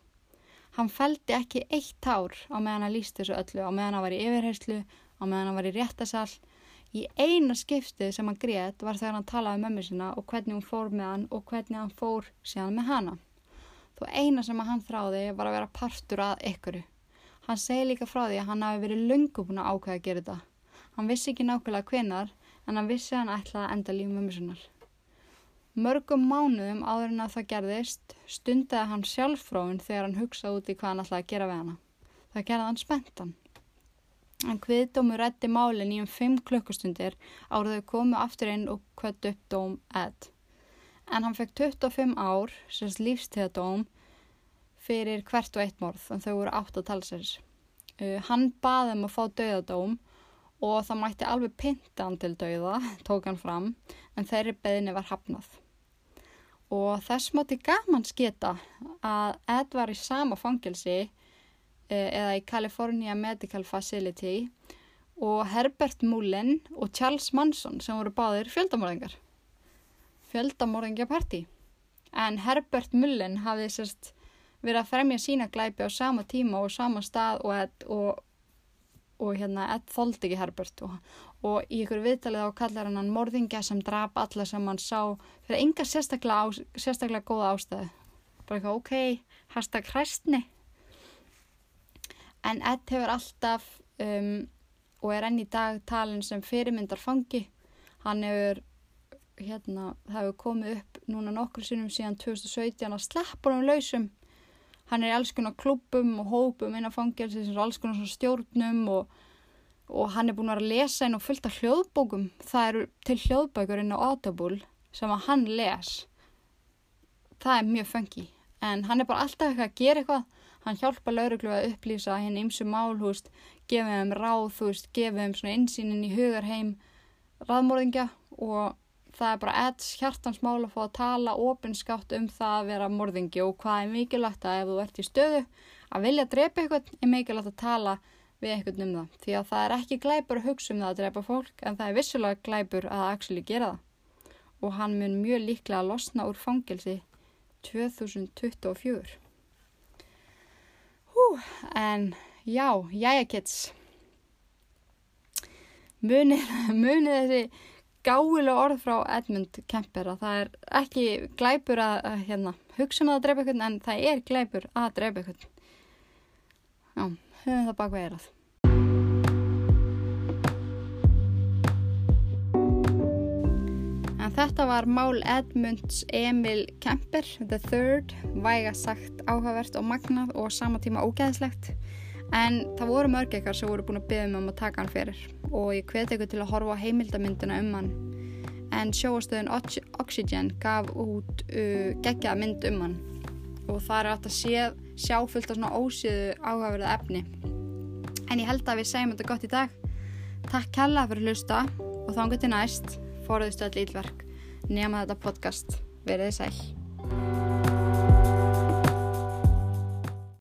A: Hann feldi ekki eitt ár á meðan hann líst þessu öllu, á meðan hann var í yfirherslu, á meðan hann var í réttasall. Í eina skiptið sem hann greiðt var þegar hann talaði um mömmu sinna og hvernig hún fór með hann og hvernig hann fór síðan með hana. Þó eina sem hann þráði var að vera partur að ykkuru. Hann segi líka frá því að hann hafi verið lungu búin að ákveða að gera þetta. Hann vissi ekki nákvæmlega hvenar en hann vissi að hann ætlaði að enda líf mömmu sinnar. Mörgum mánuðum áður en að það gerðist stundaði hann sjálffróin þegar hann hugsaði út í hvað hann ætlaði að gera við hana. Það gerði hann spenntan. En hviðdómu rætti málinn í um 5 klukkustundir árið þau komu aftur inn og kvött upp dóm Ed. En hann fekk 25 ár, sérst lífstíðadóm, fyrir hvert og eitt morð, en þau voru átt að tala sér. Uh, hann baði um að fá döðadóm og það mætti alveg pinta hann til döða, tók hann fram, en þeirri beðinni var hafnað og þess mátti gaman skita að Ed var í sama fangelsi eh, eða í California Medical Facility og Herbert Mullen og Charles Manson sem voru báðir fjöldamorðingar. Fjöldamorðingjaparti en Herbert Mullen hafði sérst verið að fremja sína glæpi á sama tíma og sama stað og, og, og hérna Ed þóldi ekki Herbert og, og í ykkur viðtalið á kallar hann morðingja sem drap alla sem hann sá fyrir enga sérstaklega, á, sérstaklega góða ástæðu. Bara eitthvað ok, hashtag hræstni. En Ed hefur alltaf um, og er enn í dag talin sem fyrirmyndar fangi hann hefur hérna, það hefur komið upp núna nokkur sinnum síðan 2017 að sleppur um lausum. Hann er í alls konar klubum og hópum innan fangelsi sem er alls konar stjórnum og og hann er búin að lesa inn og fylgta hljóðbókum. Það eru til hljóðbækur inn á Audible sem að hann les. Það er mjög fengi. En hann er bara alltaf eitthvað að gera eitthvað. Hann hjálpa lauruglu að upplýsa henni ymsu mál, hú veist, gefa þeim ráð, þú veist, gefa þeim svona insýnin í hugarheim raðmórðingja og það er bara edds hjartansmál að fá að tala ofinskátt um það að vera morðingi og hvað er mikilvægt að ef þú ert í stöðu að vilja drepa eitthvað er mikilvægt að tala við einhvern um það. Því að það er ekki glæpur að hugsa um það að drepa fólk en það er vissulega glæpur að actually gera það. Og hann mun mjög líklega að losna úr fangelsi 2024 Hú, en já, jæja kids. Munið, munið þessi gáilega orð frá Edmund Kemper að það er ekki glæpur að, að hérna, hugsa um það að drepa einhvern en það er glæpur að drepa einhvern. Já, höfum það bak veirað en þetta var mál Edmunds Emil Kemper the third, væga sagt áhugavert og magnað og sama tíma ógeðslegt. En það voru mörg ekkar sem voru búin að byggja um að taka hann fyrir og ég hveti ykkur til að horfa á heimildamyndina um hann. En sjóastöðin Oxygen gaf út uh, geggjaða mynd um hann og það er átt að sé, sjá fullt af svona ósíðu áhugaverða efni. En ég held að við segjum þetta gott í dag. Takk kella fyrir að hlusta og þá engur til næst forðustu all ílverk nema þetta podcast. Verið sæl